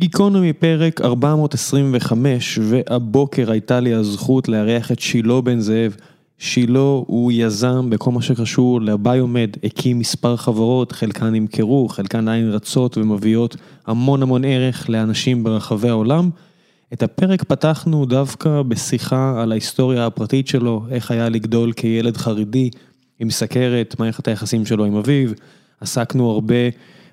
גיקונומי פרק 425, והבוקר הייתה לי הזכות לארח את שילה בן זאב. שילה הוא יזם בכל מה שקשור לביומד, הקים מספר חברות, חלקן נמכרו, חלקן עין רצות ומביאות המון המון ערך לאנשים ברחבי העולם. את הפרק פתחנו דווקא בשיחה על ההיסטוריה הפרטית שלו, איך היה לגדול כילד חרדי עם סכרת, מערכת היחסים שלו עם אביו, עסקנו הרבה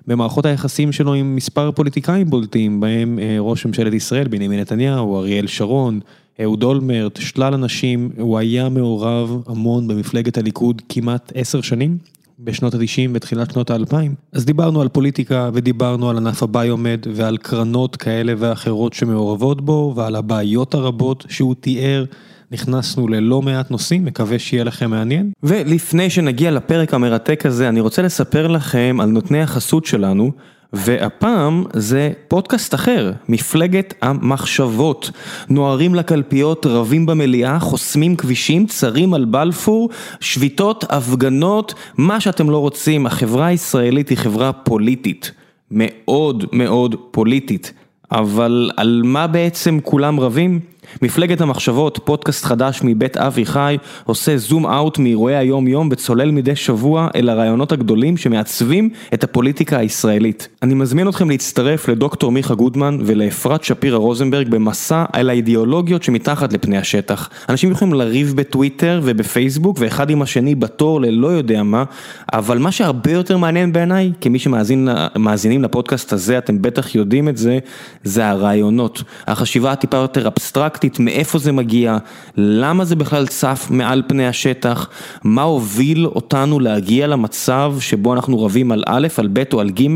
במערכות היחסים שלו עם מספר פוליטיקאים בולטים, בהם ראש ממשלת ישראל, בנימין נתניהו, אריאל שרון, אהוד אולמרט, שלל אנשים, הוא היה מעורב המון במפלגת הליכוד כמעט עשר שנים, בשנות ה-90 ותחילת שנות ה-2000. אז דיברנו על פוליטיקה ודיברנו על ענף הביומד ועל קרנות כאלה ואחרות שמעורבות בו ועל הבעיות הרבות שהוא תיאר. נכנסנו ללא מעט נושאים, מקווה שיהיה לכם מעניין. ולפני שנגיע לפרק המרתק הזה, אני רוצה לספר לכם על נותני החסות שלנו. והפעם זה פודקאסט אחר, מפלגת המחשבות. נוערים לקלפיות, רבים במליאה, חוסמים כבישים, צרים על בלפור, שביתות, הפגנות, מה שאתם לא רוצים. החברה הישראלית היא חברה פוליטית, מאוד מאוד פוליטית. אבל על מה בעצם כולם רבים? מפלגת המחשבות, פודקאסט חדש מבית אבי חי, עושה זום אאוט מאירועי היום יום וצולל מדי שבוע אל הרעיונות הגדולים שמעצבים את הפוליטיקה הישראלית. אני מזמין אתכם להצטרף לדוקטור מיכה גודמן ולאפרת שפירא רוזנברג במסע על האידיאולוגיות שמתחת לפני השטח. אנשים יכולים לריב בטוויטר ובפייסבוק ואחד עם השני בתור ללא יודע מה, אבל מה שהרבה יותר מעניין בעיניי, כמי שמאזינים לפודקאסט הזה, אתם בטח יודעים את זה, זה הרעיונות. החשיבה הטיפה יותר אבסטרקט. מאיפה זה מגיע, למה זה בכלל צף מעל פני השטח, מה הוביל אותנו להגיע למצב שבו אנחנו רבים על א', על ב' או על ג',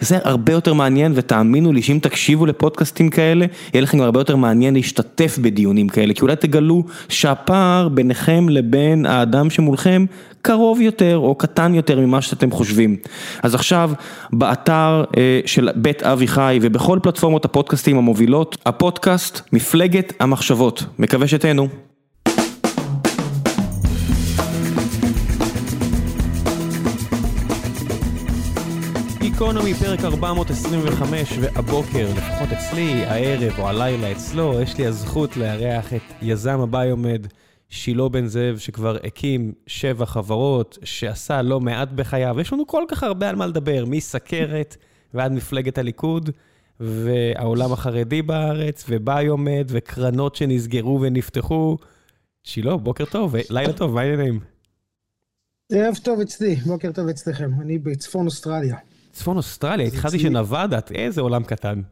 זה הרבה יותר מעניין ותאמינו לי שאם תקשיבו לפודקאסטים כאלה, יהיה לכם הרבה יותר מעניין להשתתף בדיונים כאלה, כי אולי תגלו שהפער ביניכם לבין האדם שמולכם קרוב יותר או קטן יותר ממה שאתם חושבים. אז עכשיו באתר של בית אבי חי ובכל פלטפורמות הפודקאסטים המובילות, הפודקאסט מפלגת המחשבות. מקווה שתהנו. גיקונומי פרק 425 והבוקר, לפחות אצלי, הערב או הלילה אצלו, יש לי הזכות לארח את יזם הביומד. שילה בן זאב שכבר הקים שבע חברות, שעשה לא מעט בחייו, יש לנו כל כך הרבה על מה לדבר, מסכרת ועד מפלגת הליכוד, והעולם החרדי בארץ, וביומד, וקרנות שנסגרו ונפתחו. שילה, בוקר טוב, לילה טוב, מה העניינים? ערב טוב אצלי, בוקר טוב אצלכם, אני בצפון אוסטרליה. צפון אוסטרליה, התחלתי שנוואדה, איזה עולם קטן.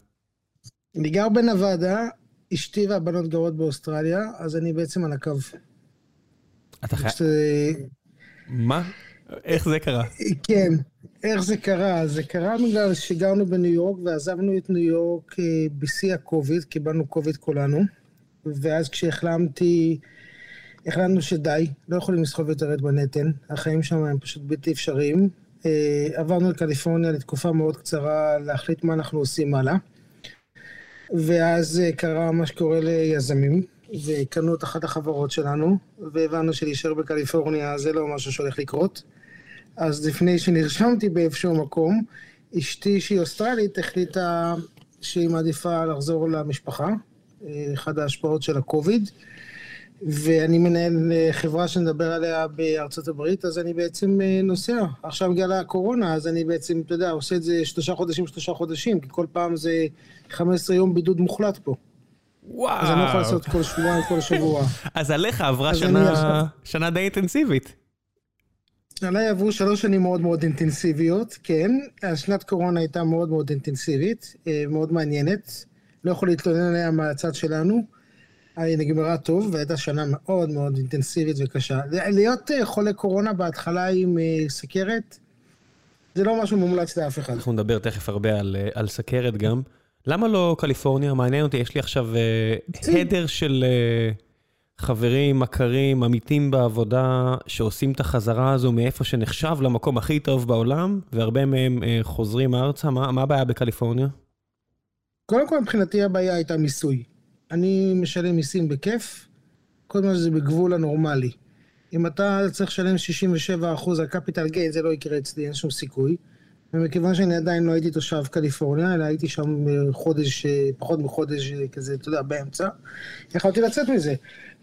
אני גר בנוואדה, אשתי והבנות גרות באוסטרליה, אז אני בעצם על הקו. אתה חייב... מה? איך זה קרה? כן, איך זה קרה? זה קרה בגלל שגרנו בניו יורק ועזבנו את ניו יורק בשיא הקוביד, קיבלנו קוביד כולנו, ואז כשהחלמתי, החלטנו שדי, לא יכולים לסחוב יותר את מנהטן, החיים שם הם פשוט בלתי אפשריים. עברנו לקליפורניה לתקופה מאוד קצרה להחליט מה אנחנו עושים הלאה. ואז קרה מה שקורה ליזמים, וקנו את אחת החברות שלנו, והבנו שלהישאר בקליפורניה זה לא משהו שהולך לקרות. אז לפני שנרשמתי באיזשהו מקום, אשתי שהיא אוסטרלית החליטה שהיא מעדיפה לחזור למשפחה, אחת ההשפעות של הקוביד, ואני מנהל חברה שנדבר עליה בארצות הברית, אז אני בעצם נוסע. עכשיו בגלל הקורונה, אז אני בעצם, אתה יודע, עושה את זה שלושה חודשים, שלושה חודשים, כי כל פעם זה 15 יום בידוד מוחלט פה. וואו. אז אני לא יכול לעשות כל שבועיים, כל שבוע. אז עליך עברה שנה, שנה די אינטנסיבית. עליי עברו שלוש שנים מאוד מאוד אינטנסיביות, כן. השנת קורונה הייתה מאוד מאוד אינטנסיבית, מאוד מעניינת. לא יכול להתלונן עליה מהצד שלנו. נגמרה טוב, והייתה שנה מאוד מאוד אינטנסיבית וקשה. להיות חולה קורונה בהתחלה עם סכרת, זה לא משהו מומלץ לאף אחד. אנחנו נדבר תכף הרבה על, על סכרת גם. למה לא קליפורניה? מעניין אותי, יש לי עכשיו הדר של חברים, מכרים, עמיתים בעבודה, שעושים את החזרה הזו מאיפה שנחשב למקום הכי טוב בעולם, והרבה מהם חוזרים ארצה. מה, מה הבעיה בקליפורניה? קודם כל, מבחינתי הבעיה הייתה מיסוי. אני משלם מיסים בכיף, כל מה שזה בגבול הנורמלי. אם אתה צריך לשלם 67% על קפיטל גיין, זה לא יקרה אצלי, אין שום סיכוי. ומכיוון שאני עדיין לא הייתי תושב קליפורניה, אלא הייתי שם חודש, פחות מחודש כזה, אתה יודע, באמצע, יכולתי לצאת מזה.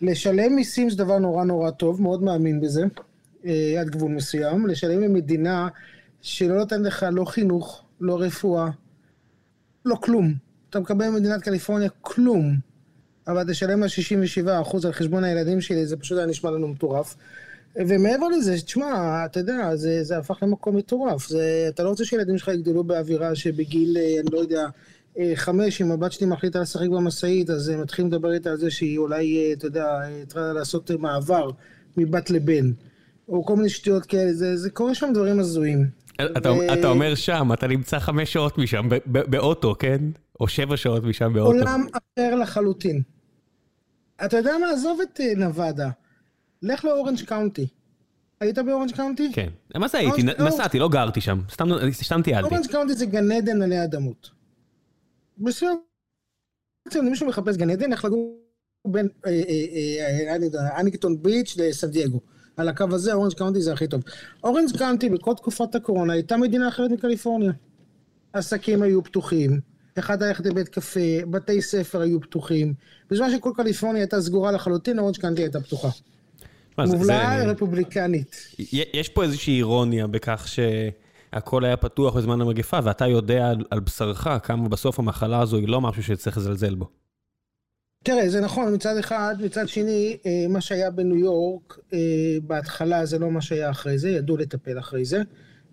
לשלם מיסים זה דבר נורא נורא טוב, מאוד מאמין בזה, עד גבול מסוים. לשלם למדינה שלא נותן לך לא חינוך, לא רפואה, לא כלום. אתה מקבל במדינת קליפורניה כלום, אבל תשלם על 67% על חשבון הילדים שלי, זה פשוט היה נשמע לנו מטורף. ומעבר לזה, תשמע, אתה יודע, זה, זה הפך למקום מטורף. זה, אתה לא רוצה שילדים שלך יגדלו באווירה שבגיל, אני לא יודע, חמש, אם הבת שלי מחליטה לשחק במשאית, אז מתחילים לדבר איתה על זה שהיא אולי, אתה יודע, צריכה לעשות מעבר מבת לבן. או כל מיני שטויות כאלה, זה, זה קורה שם דברים הזויים. אתה, ו... אתה אומר שם, אתה נמצא חמש שעות משם, באוטו, כן? או שבע שעות משם באוטו. עולם אחר לחלוטין. אתה יודע מה? עזוב את נוואדה. לך ל Orange County. היית ב Orange County? כן. מה זה הייתי? נסעתי, לא גרתי שם. סתם טיילתי. אורנג' קאונטי זה גן עדן עלי אדמות. בסדר. אם מישהו מחפש גן עדן, אז לגור בין Huntington Beach לסן דייגו. על הקו הזה, Orange County זה הכי טוב. Orange County בכל תקופת הקורונה הייתה מדינה אחרת מקליפורניה. עסקים היו פתוחים, אחד ללכת לבית קפה, בתי ספר היו פתוחים. בזמן שכל קליפורניה הייתה סגורה לחלוטין, אורנג' קאונטי הייתה פתוחה. מובלעה רפובליקנית. יש פה איזושהי אירוניה בכך שהכל היה פתוח בזמן המגפה, ואתה יודע על, על בשרך כמה בסוף המחלה הזו היא לא משהו שצריך לזלזל בו. תראה, זה נכון מצד אחד, מצד שני, מה שהיה בניו יורק בהתחלה זה לא מה שהיה אחרי זה, ידעו לטפל אחרי זה.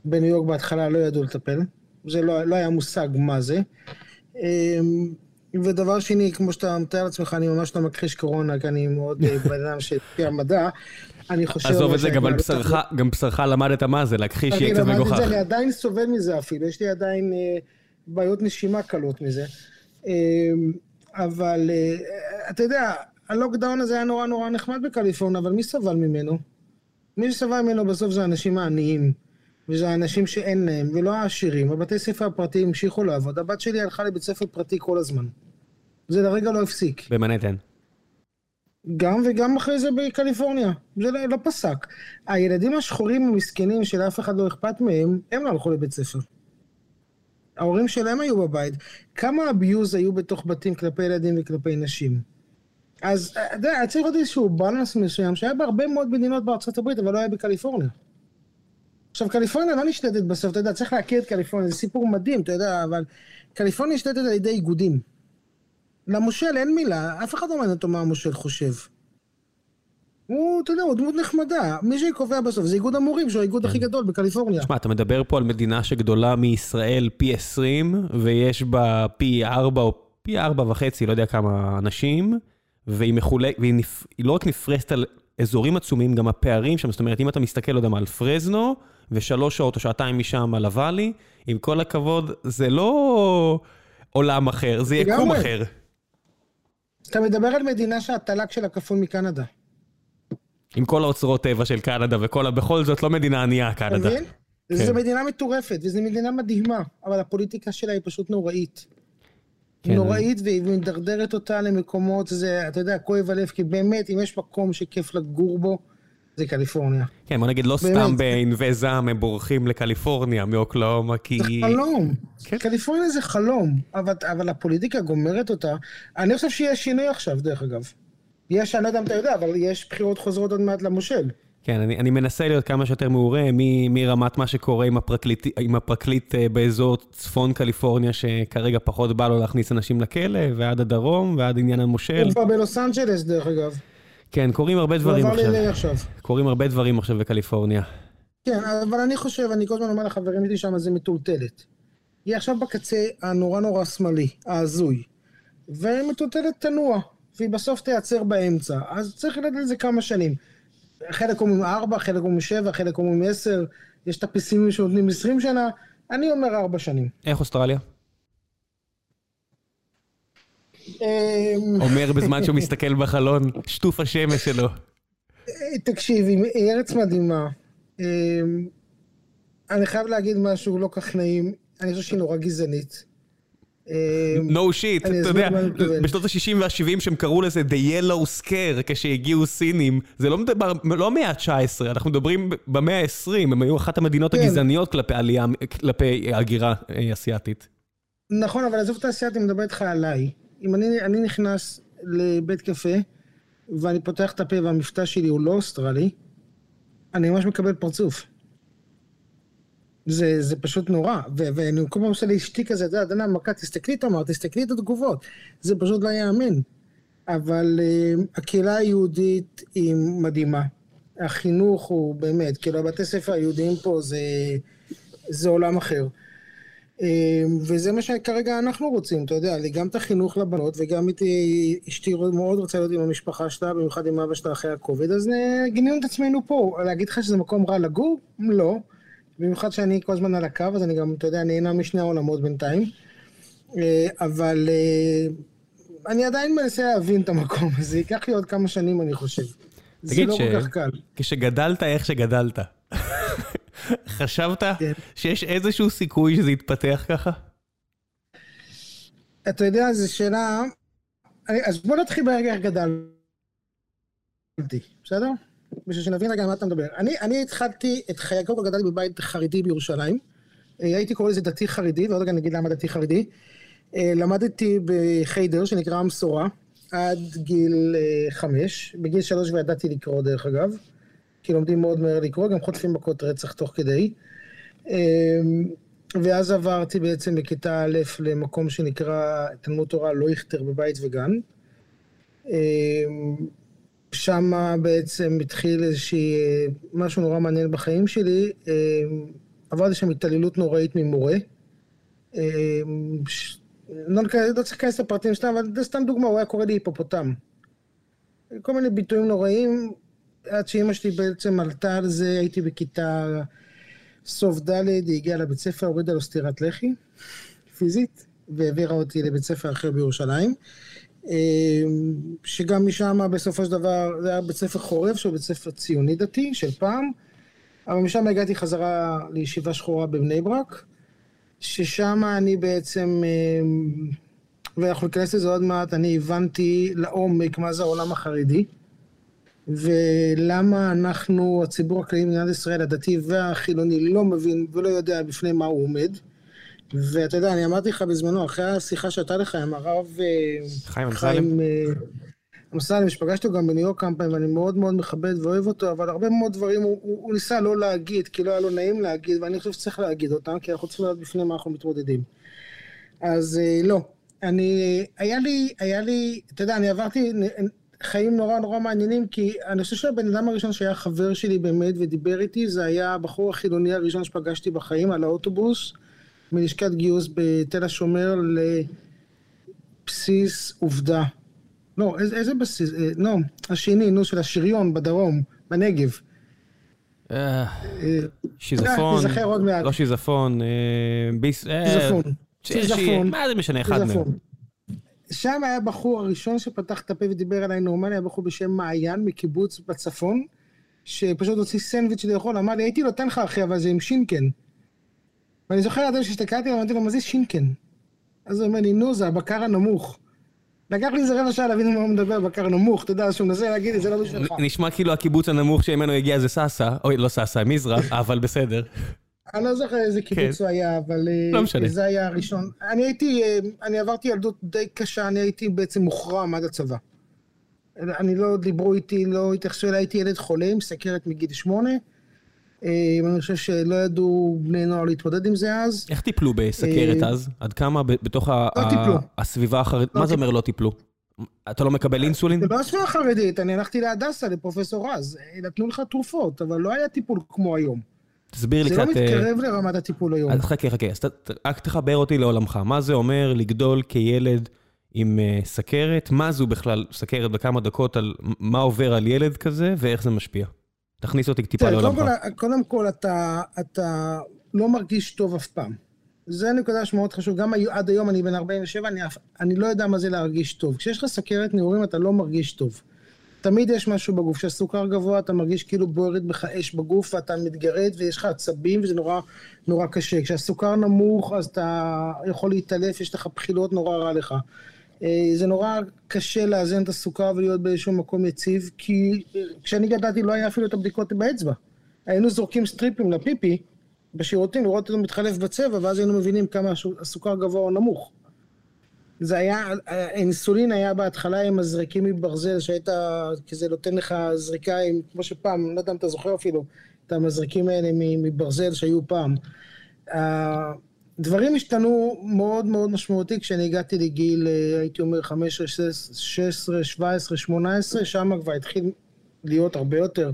בניו יורק בהתחלה לא ידעו לטפל, זה לא, לא היה מושג מה זה. ודבר שני, כמו שאתה מתאר לעצמך, אני ממש לא מכחיש קורונה, כי אני מאוד בן אדם שהפי המדע. אני חושב... עזוב את זה, גם בשרך, גם בשרך למדת מה זה, להכחיש יהיה קצת מגוחך. אני עדיין סובל מזה אפילו, יש לי עדיין בעיות נשימה קלות מזה. אבל אתה יודע, הלוקדאון הזה היה נורא נורא נחמד בקליפורניה, אבל מי סבל ממנו? מי שסבל ממנו בסוף זה האנשים העניים. וזה האנשים שאין להם, ולא העשירים. הבתי ספר הפרטיים המשיכו לעבוד. הבת שלי הלכה לבית ספר פרטי כל הזמן. זה לרגע לא הפסיק. במנהטן. גם וגם אחרי זה בקליפורניה. זה לא, לא פסק. הילדים השחורים המסכנים שלאף אחד לא אכפת מהם, הם לא הלכו לבית ספר. ההורים שלהם היו בבית. כמה אביוז היו בתוך בתים כלפי ילדים וכלפי נשים. אז אתה יודע, צריך להיות איזשהו בלנס מסוים שהיה בהרבה מאוד מדינות בארצות הברית, אבל לא היה בקליפורניה. עכשיו, קליפורניה לא נשלטת בסוף, אתה יודע, צריך להכיר את קליפורניה, זה סיפור מדהים, אתה יודע, אבל קליפורניה נשלטת על ידי איגודים. למושל אין מילה, אף אחד לא מעניין אותו מה המושל חושב. הוא, אתה יודע, הוא דמות נחמדה. מי שקובע בסוף זה איגוד המורים, שהוא האיגוד הכי גדול בקליפורניה. תשמע, אתה מדבר פה על מדינה שגדולה מישראל פי 20, ויש בה פי 4 או פי 4 וחצי, לא יודע כמה אנשים, והיא מחולקת, והיא לא רק נפרסת על אזורים עצומים, גם הפערים שם, זאת אומרת, אם אתה מסתכל, לא יודע מה, על פרזנו, ושלוש שעות או שעתיים משם על הוואלי, עם כל הכבוד, זה לא עולם אחר, זה יקום אחר. אתה מדבר על מדינה שהתל"ג שלה כפול מקנדה. עם כל האוצרות טבע של קנדה וכל, בכל זאת לא מדינה ענייה, קנדה. אתה מבין? כן. זו מדינה מטורפת, וזו מדינה מדהימה, אבל הפוליטיקה שלה היא פשוט נוראית. כן. נוראית, והיא מדרדרת אותה למקומות, זה, אתה יודע, כואב הלב, כי באמת, אם יש מקום שכיף לגור בו, זה קליפורניה. כן, בוא נגיד, לא באמת. סתם בענבי זעם הם בורחים לקליפורניה מאוקלאומה, כי... זה חלום. כן. קליפורניה זה חלום, אבל, אבל הפוליטיקה גומרת אותה. אני חושב שיש שינוי עכשיו, דרך אגב. יש, אני לא יודע אם אתה יודע, אבל יש בחירות חוזרות עוד מעט למושל. כן, אני, אני מנסה להיות כמה שיותר מעורה מרמת מה שקורה עם הפרקליט, עם הפרקליט אה, באזור צפון קליפורניה, שכרגע פחות בא לו להכניס אנשים לכלא, ועד הדרום, ועד עניין המושל. הוא כבר בלוס אנג'לס, דרך אגב. כן, קורים הרבה דברים עכשיו. עכשיו. קורים הרבה דברים עכשיו בקליפורניה. כן, אבל אני חושב, אני כל הזמן אומר לחברים שלי שם, זה מטולטלת. היא עכשיו בקצה הנורא נורא שמאלי, ההזוי. ומטולטלת תנוע, והיא בסוף תייצר באמצע. אז צריך לדעת את זה כמה שנים. חלק אומרים ארבע, חלק אומרים שבע, חלק אומרים עשר, יש את הפסימים שנותנים עשרים שנה, אני אומר ארבע שנים. איך אוסטרליה? אומר בזמן שהוא מסתכל בחלון, שטוף השמש שלו. תקשיב, היא ארץ מדהימה. אני חייב להגיד משהו לא כך נעים, אני חושב שהיא נורא גזענית. no shit, אתה יודע, בשנות ה-60 וה-70 שהם קראו לזה The Yellow Scare כשהגיעו סינים, זה לא מדבר, לא המאה ה-19, אנחנו מדברים במאה ה-20, הם היו אחת המדינות הגזעניות כלפי עלייה, כלפי הגירה אסיאתית. נכון, אבל עזוב את האסיאתי, אני מדבר איתך עליי. אם אני נכנס לבית קפה, ואני פותח את הפה והמבטא שלי הוא לא אוסטרלי, אני ממש מקבל פרצוף. זה, זה פשוט נורא, ואני כל פעם עושה לאשתי כזה, אתה יודע, דנה מכה, תסתכלי תמר, תסתכלי את התגובות, זה פשוט לא ייאמן. אבל uh, הקהילה היהודית היא מדהימה. החינוך הוא באמת, כאילו הבתי ספר היהודיים פה זה, זה עולם אחר. Uh, וזה מה שכרגע אנחנו רוצים, אתה יודע, גם את החינוך לבנות וגם את אשתי מאוד רוצה להיות עם המשפחה שלה, במיוחד עם אבא שלה אחרי הכובד, אז uh, גינינו את עצמנו פה. להגיד לך שזה מקום רע לגור? לא. במיוחד שאני כל הזמן על הקו, אז אני גם, אתה יודע, נהנה משני העולמות בינתיים. אה, אבל אה, אני עדיין מנסה להבין את המקום הזה, ייקח לי עוד כמה שנים, אני חושב. זה לא כל כך קל. כשגדלת איך שגדלת, חשבת כן. שיש איזשהו סיכוי שזה יתפתח ככה? אתה יודע, זו שאלה... אז בוא נתחיל ברגע איך גדלתי, בסדר? בשביל שנבין רגע על מה אתה מדבר. אני, אני התחלתי את חיי, קודם כל גדלתי בבית חרדי בירושלים. אה, הייתי קורא לזה דתי חרדי, ועוד רגע אני אגיד למה דתי חרדי. אה, למדתי בחיידר שנקרא המסורה, עד גיל אה, חמש. בגיל שלוש כבר ידעתי לקרוא דרך אגב, כי לומדים מאוד מהר לקרוא, גם חוטפים מכות רצח תוך כדי. ואז עברתי בעצם בכיתה א' למקום שנקרא תלמוד תורה לא יכתר בבית וגן. שם בעצם התחיל איזושהי, משהו נורא מעניין בחיים שלי. אה, עברתי שם התעללות נוראית ממורה. לא, לא צריך להיכנס לפרטים שלהם, אבל זה סתם דוגמה, הוא היה קורא לי היפופוטם. כל מיני ביטויים נוראים, עד שאימא שלי בעצם עלתה על זה, הייתי בכיתה סוף ד', היא הגיעה לבית ספר, הורידה לו סטירת לחי, פיזית, והעבירה אותי לבית ספר אחר בירושלים. אמ, שגם משם בסופו של דבר, זה היה בית ספר חורף, שהוא בית ספר ציוני דתי של פעם, אבל משם הגעתי חזרה לישיבה שחורה בבני ברק, ששם אני בעצם, אמ, ואנחנו ניכנס לזה עוד מעט, אני הבנתי לעומק מה זה העולם החרדי, ולמה אנחנו, הציבור הכללי במדינת ישראל, הדתי והחילוני, לא מבין ולא יודע בפני מה הוא עומד. ואתה יודע, אני אמרתי לך בזמנו, אחרי השיחה שהייתה לך עם הרב... אה, חיים אמסלם. אה, אמסלם, שפגשתי אותו גם בניו יורק כמה פעמים, ואני מאוד מאוד מכבד ואוהב אותו, אבל הרבה מאוד דברים הוא, הוא, הוא ניסה לא להגיד, כי לא היה לו נעים להגיד, ואני חושב שצריך להגיד אותם, כי אנחנו צריכים לדעת בפני מה אנחנו מתמודדים. אז אה, לא, אני, היה לי, היה לי, אתה יודע, אני עברתי חיים נורא נורא מעניינים, כי אני חושב שהבן אדם הראשון שהיה חבר שלי באמת ודיבר איתי, זה היה הבחור החילוני הראשון שפגשתי בחיים על האוטובוס. מלשכת גיוס בתל השומר לבסיס עובדה. לא, איזה, איזה בסיס? אה, לא, השני, נו, של השריון בדרום, בנגב. אה, אה, שיזפון, לא שיזפון, ביס... שיזפון. מה זה משנה, אחד מהם. שם היה בחור הראשון שפתח את הפה ודיבר עליי נורמלי, היה בחור בשם מעיין מקיבוץ בצפון, שפשוט הוציא סנדוויץ' לאכול, אמר לי, הייתי נותן לך אחי, אבל זה עם שינקן. ואני זוכר עד שהסתכלתי אמרתי לו, מה זה שינקן? אז הוא אומר לי, נו, זה הבקר הנמוך. לקח לי איזה רבע שעה להבין מה הוא מדבר, בקר נמוך, אתה יודע, שהוא מנסה להגיד לי, זה לא בשבילך. נשמע כאילו הקיבוץ הנמוך שממנו הגיע זה סאסא, אוי, לא סאסא, מזרע, אבל בסדר. אני לא זוכר איזה קיבוץ כן. הוא היה, אבל... לא משנה. זה היה הראשון. אני הייתי, אה, אני עברתי ילדות די קשה, אני הייתי בעצם מוחרם עד הצבא. אני לא דיברו איתי, לא התייחסו אליי, הייתי ילד חולה עם סכרת מגיל שמונה. אה, אני חושב שלא ידעו בני נוער להתמודד עם זה אז. איך טיפלו בסכרת אה, אז? עד כמה בתוך לא הסביבה החרדית? מה זה אומר לא טיפלו? אתה לא מקבל אינסולין? זה לא הסביבה החרדית, אני הלכתי להדסה, לפרופסור רז. נתנו לך תרופות, אבל לא היה טיפול כמו היום. תסביר לי קצת... זה לא מתקרב לרמת הטיפול היום. אז חכה, חכה, אז רק תחבר אותי לעולמך. מה זה אומר לגדול כילד עם סכרת? מה זו בכלל סכרת בכמה דקות על מה עובר על ילד כזה ואיך זה משפיע? תכניס אותי טיפה לעולמך. קודם כל, אתה, אתה לא מרגיש טוב אף פעם. זה נקודה שמאוד חשוב. גם עד היום אני בן 47, אני, אני לא יודע מה זה להרגיש טוב. כשיש לך סכרת נעורים אתה לא מרגיש טוב. תמיד יש משהו בגוף, כשהסוכר גבוה אתה מרגיש כאילו בוערת בך אש בגוף ואתה מתגרד ויש לך עצבים וזה נורא נורא קשה. כשהסוכר נמוך אז אתה יכול להתעלף, יש לך בחילות, נורא רע לך. אה, זה נורא קשה לאזן את הסוכר ולהיות באיזשהו מקום יציב, כי כשאני גדלתי לא היה אפילו את הבדיקות באצבע. היינו זורקים סטריפים לפיפי בשירותים, לראות אותו מתחלף בצבע, ואז היינו מבינים כמה הסוכר גבוה או נמוך. זה היה, האינסולין היה בהתחלה עם מזרקים מברזל, שהיית, כזה נותן לך זריקה עם, כמו שפעם, לא יודע אם אתה זוכר אפילו, את המזרקים האלה מברזל שהיו פעם. דברים השתנו מאוד מאוד משמעותי כשאני הגעתי לגיל, אה, הייתי אומר, 15, 16, 17, 18, שם כבר התחיל להיות הרבה יותר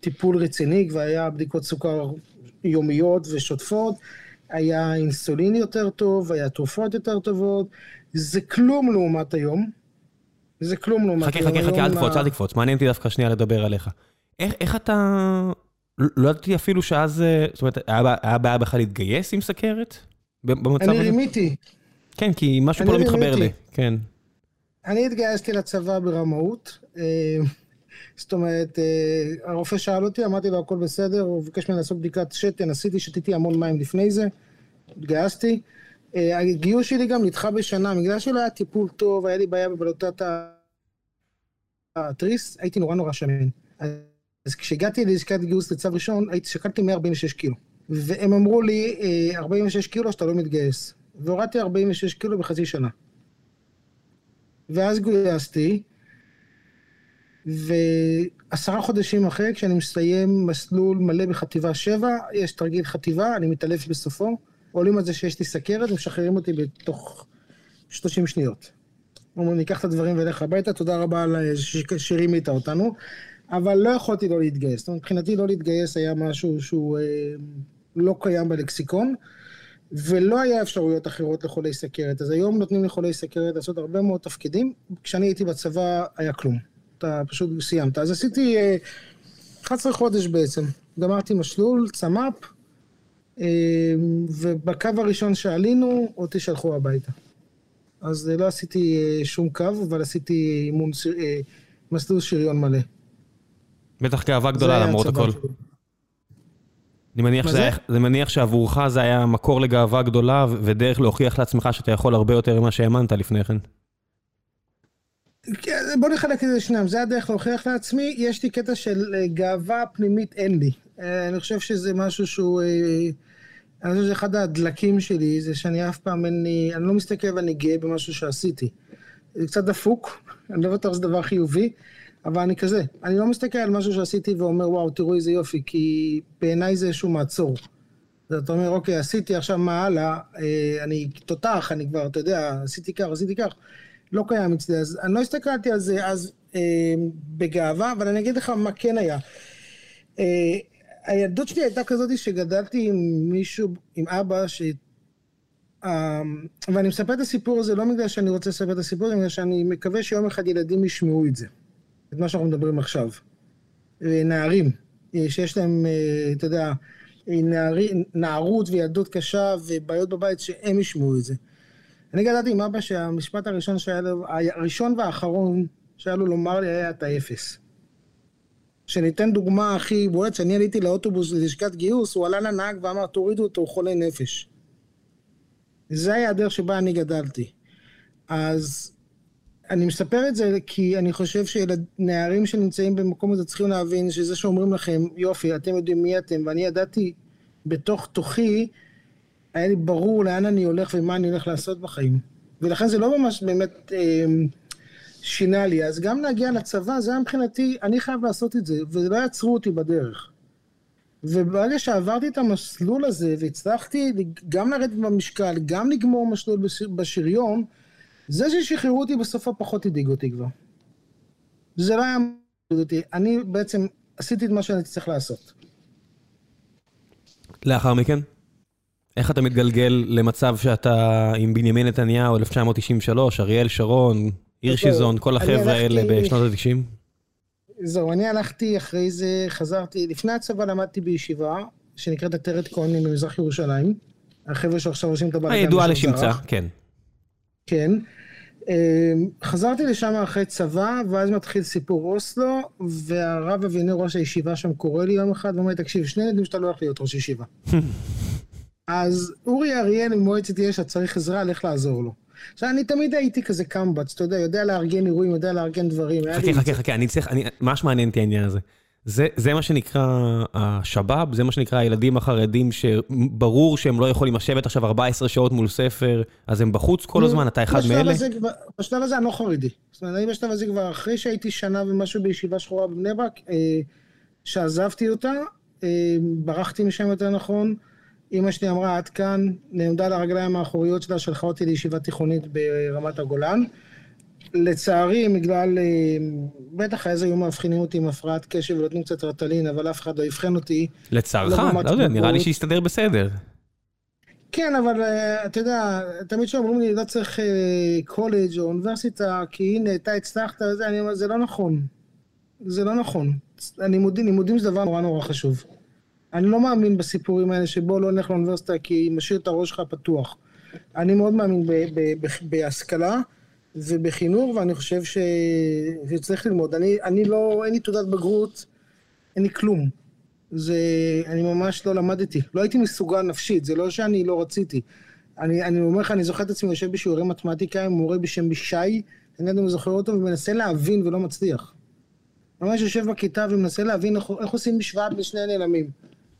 טיפול רציני, כבר היה בדיקות סוכר יומיות ושוטפות, היה אינסולין יותר טוב, היה תרופות יותר טובות, זה כלום לעומת היום. זה כלום לעומת חכה, היום. חכה, חכה, חכה, אל תקפוץ, אל תקפוץ, מעניין אותי דווקא שנייה לדבר עליך. איך, איך אתה... לא ידעתי אפילו שאז, אה, זאת אומרת, היה בעיה בכלל להתגייס עם סכרת? במצב הזה? אני רימיתי. כן, כי משהו פה לא מתחבר לי, כן. אני התגייסתי לצבא ברמאות. אה, זאת אומרת, אה, הרופא שאל אותי, אמרתי לו הכל בסדר, הוא ביקש ממני לעשות בדיקת שתן, עשיתי, שתיתי המון מים לפני זה, התגייסתי. אה, הגיוס שלי גם נדחה בשנה, בגלל שלא היה טיפול טוב, היה לי בעיה בבלוטת התריס, הייתי נורא נורא שמן. אז כשהגעתי ללשכת גיוס לצו ראשון, הייתי, שקלתי 146 קילו. והם אמרו לי, 46 אה, קילו שאתה לא מתגייס. והורדתי 46 קילו בחצי שנה. ואז גויסתי, ועשרה חודשים אחרי, כשאני מסיים מסלול מלא בחטיבה 7, יש תרגיל חטיבה, אני מתעלף בסופו, עולים על זה שיש לי סכרת ומשחררים אותי בתוך 30 שניות. אומרים, ניקח את הדברים ונלך הביתה, תודה רבה על שרימית אותנו, אבל לא יכולתי לא להתגייס. זאת אומרת, מבחינתי לא להתגייס היה משהו שהוא אה, לא קיים בלקסיקון, ולא היה אפשרויות אחרות לחולי סכרת. אז היום נותנים לחולי סכרת לעשות הרבה מאוד תפקידים, כשאני הייתי בצבא היה כלום. אתה פשוט סיימת. אז עשיתי אה, 11 חודש בעצם. גמרתי משלול, צמ"פ, אה, ובקו הראשון שעלינו, אותי שלחו הביתה. אז אה, לא עשיתי אה, שום קו, אבל עשיתי אימון, אה, מסלול שריון מלא. בטח גאווה גדולה למרות הכל. אני מניח, שזה, זה מניח שעבורך זה היה מקור לגאווה גדולה ודרך להוכיח לעצמך שאתה יכול הרבה יותר ממה שהאמנת לפני כן. כן, בוא נחלק את זה לשניים, זה הדרך להוכיח לעצמי, יש לי קטע של גאווה פנימית אין לי. אני חושב שזה משהו שהוא, אני חושב שזה אחד הדלקים שלי, זה שאני אף פעם אין לי, אני לא מסתכל ואני גאה במשהו שעשיתי. זה קצת דפוק, אני לא בטוח שזה דבר חיובי, אבל אני כזה, אני לא מסתכל על משהו שעשיתי ואומר וואו תראו איזה יופי, כי בעיניי זה איזשהו מעצור. אתה אומר אוקיי עשיתי עכשיו מה הלאה, אני תותח, אני כבר, אתה יודע, עשיתי כך, עשיתי כך. לא קיים אצלי, אז אני לא הסתכלתי על זה אז אה, בגאווה, אבל אני אגיד לך מה כן היה. אה, הילדות שלי הייתה כזאת שגדלתי עם מישהו, עם אבא, ש... אה, ואני מספר את הסיפור הזה לא בגלל שאני רוצה לספר את הסיפור, אלא בגלל שאני מקווה שיום אחד ילדים ישמעו את זה, את מה שאנחנו מדברים עכשיו. אה, נערים, אה, שיש להם, אה, אתה יודע, נערי, נערות וילדות קשה ובעיות בבית, שהם ישמעו את זה. אני גדלתי עם אבא שהמשפט הראשון שהיה לו, הראשון והאחרון שהיה לו לומר לי היה אתה אפס. שניתן דוגמה הכי בועט, שאני עליתי לאוטובוס ללשכת גיוס, הוא עלה לנהג ואמר תורידו אותו, הוא חולה נפש. זה היה הדרך שבה אני גדלתי. אז אני מספר את זה כי אני חושב שנערים שנמצאים במקום הזה צריכים להבין שזה שאומרים לכם, יופי, אתם יודעים מי אתם, ואני ידעתי בתוך תוכי היה לי ברור לאן אני הולך ומה אני הולך לעשות בחיים. ולכן זה לא ממש באמת אה, שינה לי. אז גם להגיע לצבא, זה היה מבחינתי, אני חייב לעשות את זה, ולא יעצרו אותי בדרך. וברגע שעברתי את המסלול הזה, והצלחתי גם לרדת במשקל, גם לגמור מסלול בשריון, זה ששחררו אותי בסוף הפחות הדאיג אותי כבר. זה לא היה מדאיג אותי. אני בעצם עשיתי את מה שאני צריך לעשות. לאחר מכן? איך אתה מתגלגל למצב שאתה עם בנימין נתניהו, 1993, אריאל שרון, הירשיזון, כל החבר'ה האלה בשנות ה-90? זהו, אני הלכתי אחרי זה, חזרתי, לפני הצבא למדתי בישיבה, שנקראת עטרת כהנים במזרח ירושלים. החבר'ה שעכשיו עושים את הבלגן. הידועה לשמצה, כן. כן. חזרתי לשם אחרי צבא, ואז מתחיל סיפור אוסלו, והרב אבינר ראש הישיבה שם קורא לי יום אחד ואומר לי, תקשיב, שני ילדים שאתה לא הולך להיות ראש ישיבה. אז אורי אריאל ממועצת יש"ע צריך עזרה, לך לעזור לו. עכשיו, אני תמיד הייתי כזה קמב"ץ, אתה יודע, יודע לארגן אירועים, יודע לארגן דברים. חכה, חכה, חכה, אני צריך, ממש מעניין אותי העניין הזה. זה, זה מה שנקרא השבאב, זה מה שנקרא הילדים החרדים שברור שהם לא יכולים לשבת עכשיו 14 שעות מול ספר, אז הם בחוץ כל הזמן, אתה אחד מאלה? בשלב הזה אני לא חרדי. זאת אומרת, אני בשלב הזה כבר אחרי שהייתי שנה ומשהו בישיבה שחורה בבני ברק, אה, שעזבתי אותה, אה, ברחתי משם יותר נכון. אמא שלי אמרה, עד כאן, נעמדה לרגליים האחוריות שלה, שלחה אותי לישיבה תיכונית ברמת הגולן. לצערי, בגלל, אה, בטח אז היו מאבחנים אותי עם הפרעת קשב ונותנים קצת רטלין, אבל אף אחד לא אבחן אותי. לצערך? לא, לא יודע, נראה לי שהסתדר בסדר. כן, אבל אה, אתה יודע, תמיד שאומרים לי, לא צריך קולג' אה, או אוניברסיטה, כי הנה, אתה הצלחת וזה, אני אומר, זה לא נכון. זה לא נכון. לימודים זה דבר נורא נורא חשוב. אני לא מאמין בסיפורים האלה שבוא לא נלך לאוניברסיטה כי משאיר את הראש שלך פתוח. אני מאוד מאמין בהשכלה ובחינוך, ואני חושב ש... שצריך ללמוד. אני, אני לא, אין לי תעודת בגרות, אין לי כלום. זה, אני ממש לא למדתי. לא הייתי מסוגל נפשית, זה לא שאני לא רציתי. אני, אני אומר לך, אני זוכר את עצמי יושב בשיעורי מתמטיקה עם מורה בשם בישי, אני לא זוכר אותו, ומנסה להבין ולא מצליח. ממש יושב בכיתה ומנסה להבין איך, איך עושים משוואה בין שני נעלמים.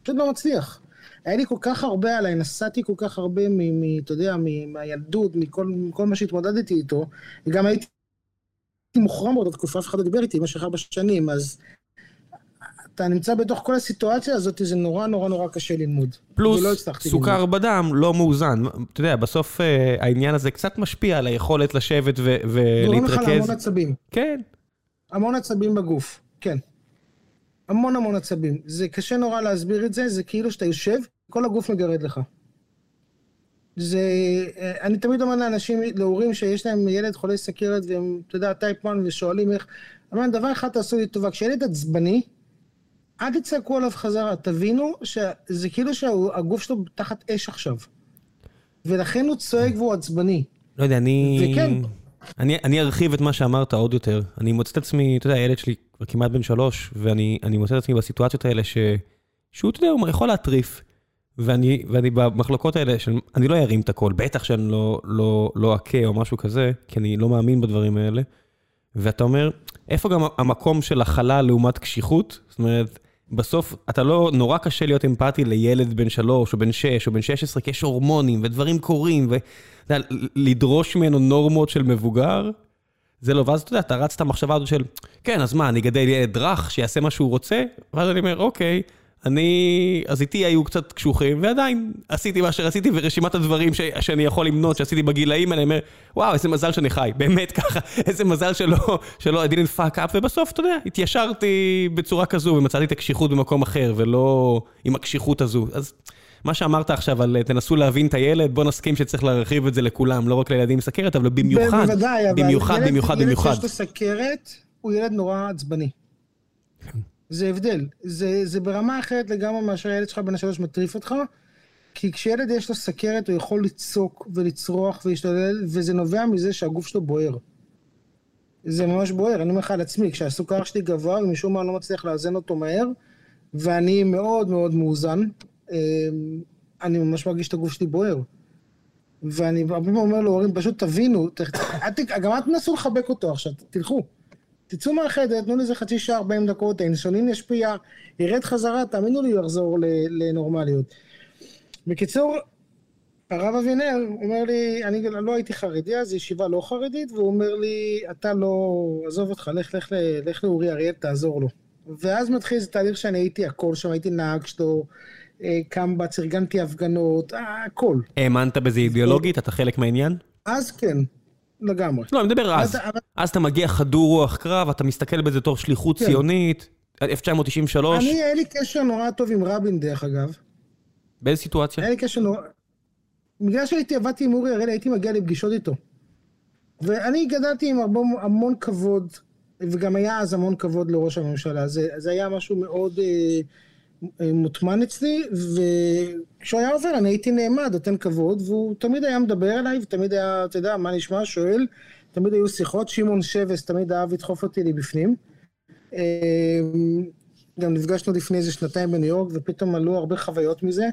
פשוט לא מצליח. היה לי כל כך הרבה עליי, נסעתי כל כך הרבה, מ, אתה יודע, מהילדות, מכל, מכל מה שהתמודדתי איתו, וגם הייתי מוחרם באותה תקופה, אף אחד לא דיבר איתי במשך ארבע שנים, אז אתה נמצא בתוך כל הסיטואציה הזאת, זה נורא נורא נורא קשה ללמוד. פלוס לא סוכר ללמוד. בדם לא מאוזן. אתה יודע, בסוף אה, העניין הזה קצת משפיע על היכולת לשבת ולהתרכז. גורם לך להמון עצבים. כן. המון עצבים בגוף, כן. המון המון עצבים. זה קשה נורא להסביר את זה, זה כאילו שאתה יושב, כל הגוף מגרד לך. זה, אני תמיד אומר לאנשים, להורים שיש להם ילד חולה סכרת והם, אתה יודע, טייפ 1 ושואלים איך, אומר, דבר אחד תעשו לי טובה, כשילד עצבני, אל תצעקו עליו חזרה, תבינו שזה כאילו שהגוף שלו תחת אש עכשיו. ולכן הוא צועק והוא עצבני. לא יודע, אני... וכן. אני, אני ארחיב את מה שאמרת עוד יותר. אני מוצא את עצמי, אתה יודע, הילד שלי כבר כמעט בן שלוש, ואני מוצא את עצמי בסיטואציות האלה ש... שהוא, אתה יודע, הוא יכול להטריף. ואני, ואני במחלוקות האלה, שאני לא ארים את הכל, בטח שאני לא, לא, לא אכה או משהו כזה, כי אני לא מאמין בדברים האלה. ואתה אומר, איפה גם המקום של הכלה לעומת קשיחות? זאת אומרת, בסוף אתה לא, נורא קשה להיות אמפתי לילד בן שלוש או בן שש או בן שש עשרה, כי יש הורמונים ודברים קורים, ולדרוש ממנו נורמות של מבוגר, זה לא, ואז אתה יודע, אתה רץ את המחשבה הזאת של, כן, אז מה, אני אגדל ילד רך שיעשה מה שהוא רוצה? ואז אני אומר, אוקיי, אני, אז איתי היו קצת קשוחים, ועדיין עשיתי מה שרציתי, ורשימת הדברים ש, שאני יכול למנות, שעשיתי בגילאים אני אומר, וואו, איזה מזל שאני חי, באמת ככה, איזה מזל שלא, שלא I didn't fuck up, ובסוף, אתה יודע, התיישרתי בצורה כזו, ומצאתי את הקשיחות במקום אחר, ולא עם הקשיחות הזו. אז מה שאמרת עכשיו על תנסו להבין את הילד, בוא נסכים שצריך להרחיב את זה לכולם, לא רק לילדים עם סכרת, אבל במיוחד, בוודאי, במיוחד, ילד, במיוחד, ילד במיוחד. ילד שיש לו סכרת, הוא ילד נורא עצבני. זה הבדל. זה, זה ברמה אחרת לגמרי מאשר הילד שלך בן השלוש מטריף אותך, כי כשילד יש לו סכרת הוא יכול לצעוק ולצרוח ולהשתולל, וזה נובע מזה שהגוף שלו בוער. זה ממש בוער, אני אומר לך על עצמי, כשהסוכר שלי גבוה ומשום מה אני לא מצליח לאזן אותו מהר, ואני מאוד מאוד מאוזן, אני ממש מרגיש את הגוף שלי בוער. ואני הרבה פעמים אומר להורים, פשוט תבינו, גם אל תנסו לחבק אותו עכשיו, תלכו. תצאו מהחדר, תנו לזה חצי שעה, 40 דקות, האינסולין ישפיע, ירד חזרה, תאמינו לי, הוא יחזור לנורמליות. בקיצור, הרב אבינר אומר לי, אני לא הייתי חרדי אז, ישיבה לא חרדית, והוא אומר לי, אתה לא, עזוב אותך, לך, לך, לך לאורי אריאל, תעזור לו. ואז מתחיל איזה תהליך שאני הייתי הכל שם, הייתי נהג שלו, קמב"ץ, ארגנתי הפגנות, הכל. האמנת בזה אידיאולוגית? אתה חלק מהעניין? אז כן. לגמרי. לא, אני מדבר אז. אז אתה מגיע חדור רוח קרב, אתה מסתכל בזה תור שליחות כן. ציונית, 1993. אני, היה לי קשר נורא טוב עם רבין, דרך אגב. באיזה סיטואציה? היה לי קשר נורא... בגלל שהייתי, עבדתי עם אורי הראל, הייתי מגיע לפגישות איתו. ואני גדלתי עם הרבה, המון כבוד, וגם היה אז המון כבוד לראש הממשלה. זה, זה היה משהו מאוד אה, אה, מוטמן אצלי, וכשהוא היה עובר אני הייתי נעמד, נותן כבוד, והוא תמיד היה מדבר אליי, ותמיד היה, אתה יודע, מה נשמע, שואל, תמיד היו שיחות, שמעון שבס תמיד אהב לדחוף אותי לבפנים. אמ, גם נפגשנו לפני איזה שנתיים בניו יורק, ופתאום עלו הרבה חוויות מזה.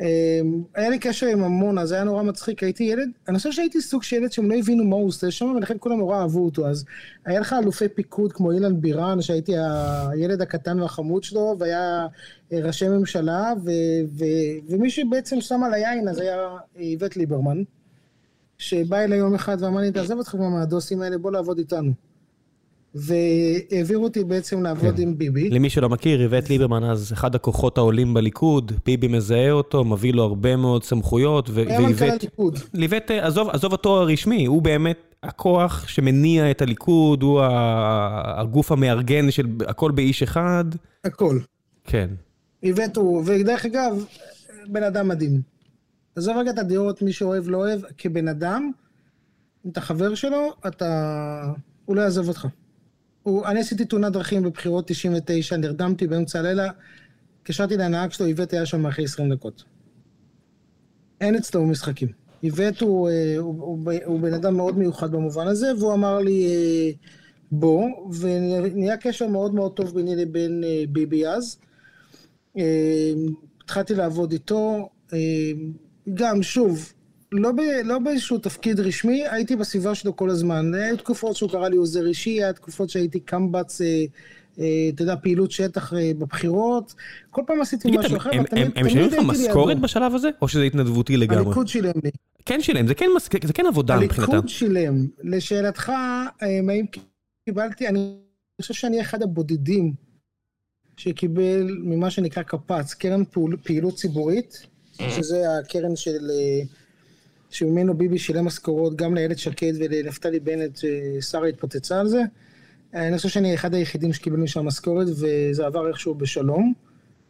אמ, היה לי קשר עם המון, אז היה נורא מצחיק, הייתי ילד, אני חושב שהייתי סוג של ילד שהם לא הבינו מה הוא עושה שם, ולכן כולם נורא אהבו אותו, אז היה לך אלופי פיקוד כמו אילן בירן, שהייתי הילד הקטן והחמוד שלו, והיה אה, ראשי ממשלה, ו, ו, ומי שבעצם שם על היין אז היה איווט ליברמן, שבא אליי יום אחד ואמר לי, תעזב אותך מהדוסים האלה, בוא לעבוד איתנו. והעבירו אותי בעצם לעבוד כן. עם ביבי. למי שלא מכיר, איווט ליברמן אז אחד הכוחות העולים בליכוד, ביבי מזהה אותו, מביא לו הרבה מאוד סמכויות, ואיווט... ליווט, עזוב, עזוב התואר הרשמי, הוא באמת הכוח שמניע את הליכוד, הוא הגוף המארגן של הכל באיש אחד. הכל. כן. איווט הוא, ודרך אגב, בן אדם מדהים. עזוב רגע את הדעות, מי שאוהב לא אוהב, כבן אדם, אם אתה חבר שלו, אתה... הוא לא יעזוב אותך. הוא, אני עשיתי תאונת דרכים בבחירות 99, נרדמתי באמצע הלילה, התקשרתי לנהג שלו, איווט היה שם אחרי 20 דקות. אין אצלו משחקים. איווט הוא, אה, הוא, הוא, הוא בן אדם מאוד מיוחד במובן הזה, והוא אמר לי אה, בוא, ונהיה קשר מאוד מאוד טוב ביני לבין אה, ביבי אז. התחלתי לעבוד איתו, גם, שוב, לא, ב, לא באיזשהו תפקיד רשמי, הייתי בסביבה שלו כל הזמן. היו תקופות שהוא קרא לי עוזר אישי, היה תקופות שהייתי קמב"ץ, אה, אה, אתה יודע, פעילות שטח אה, בבחירות. כל פעם עשיתי תגיד, משהו אחר, אבל תמיד הם משלמים לך משכורת בשלב הזה, או שזה התנדבותי לגמרי? הליכוד שילם לי. כן שילם, זה כן, זה כן עבודה מבחינתם. הליכוד שילם. לשאלתך, אה, האם קיבלתי, אני חושב שאני אחד הבודדים שקיבל ממה שנקרא קפ"צ, קרן פעילות ציבורית, שזה הקרן של... אה, שממנו ביבי שילם משכורות גם לאיילת שקד ולנפתלי בנט, שרה התפוצצה על זה. אני חושב שאני אחד היחידים שקיבלו משם משכורת, וזה עבר איכשהו בשלום.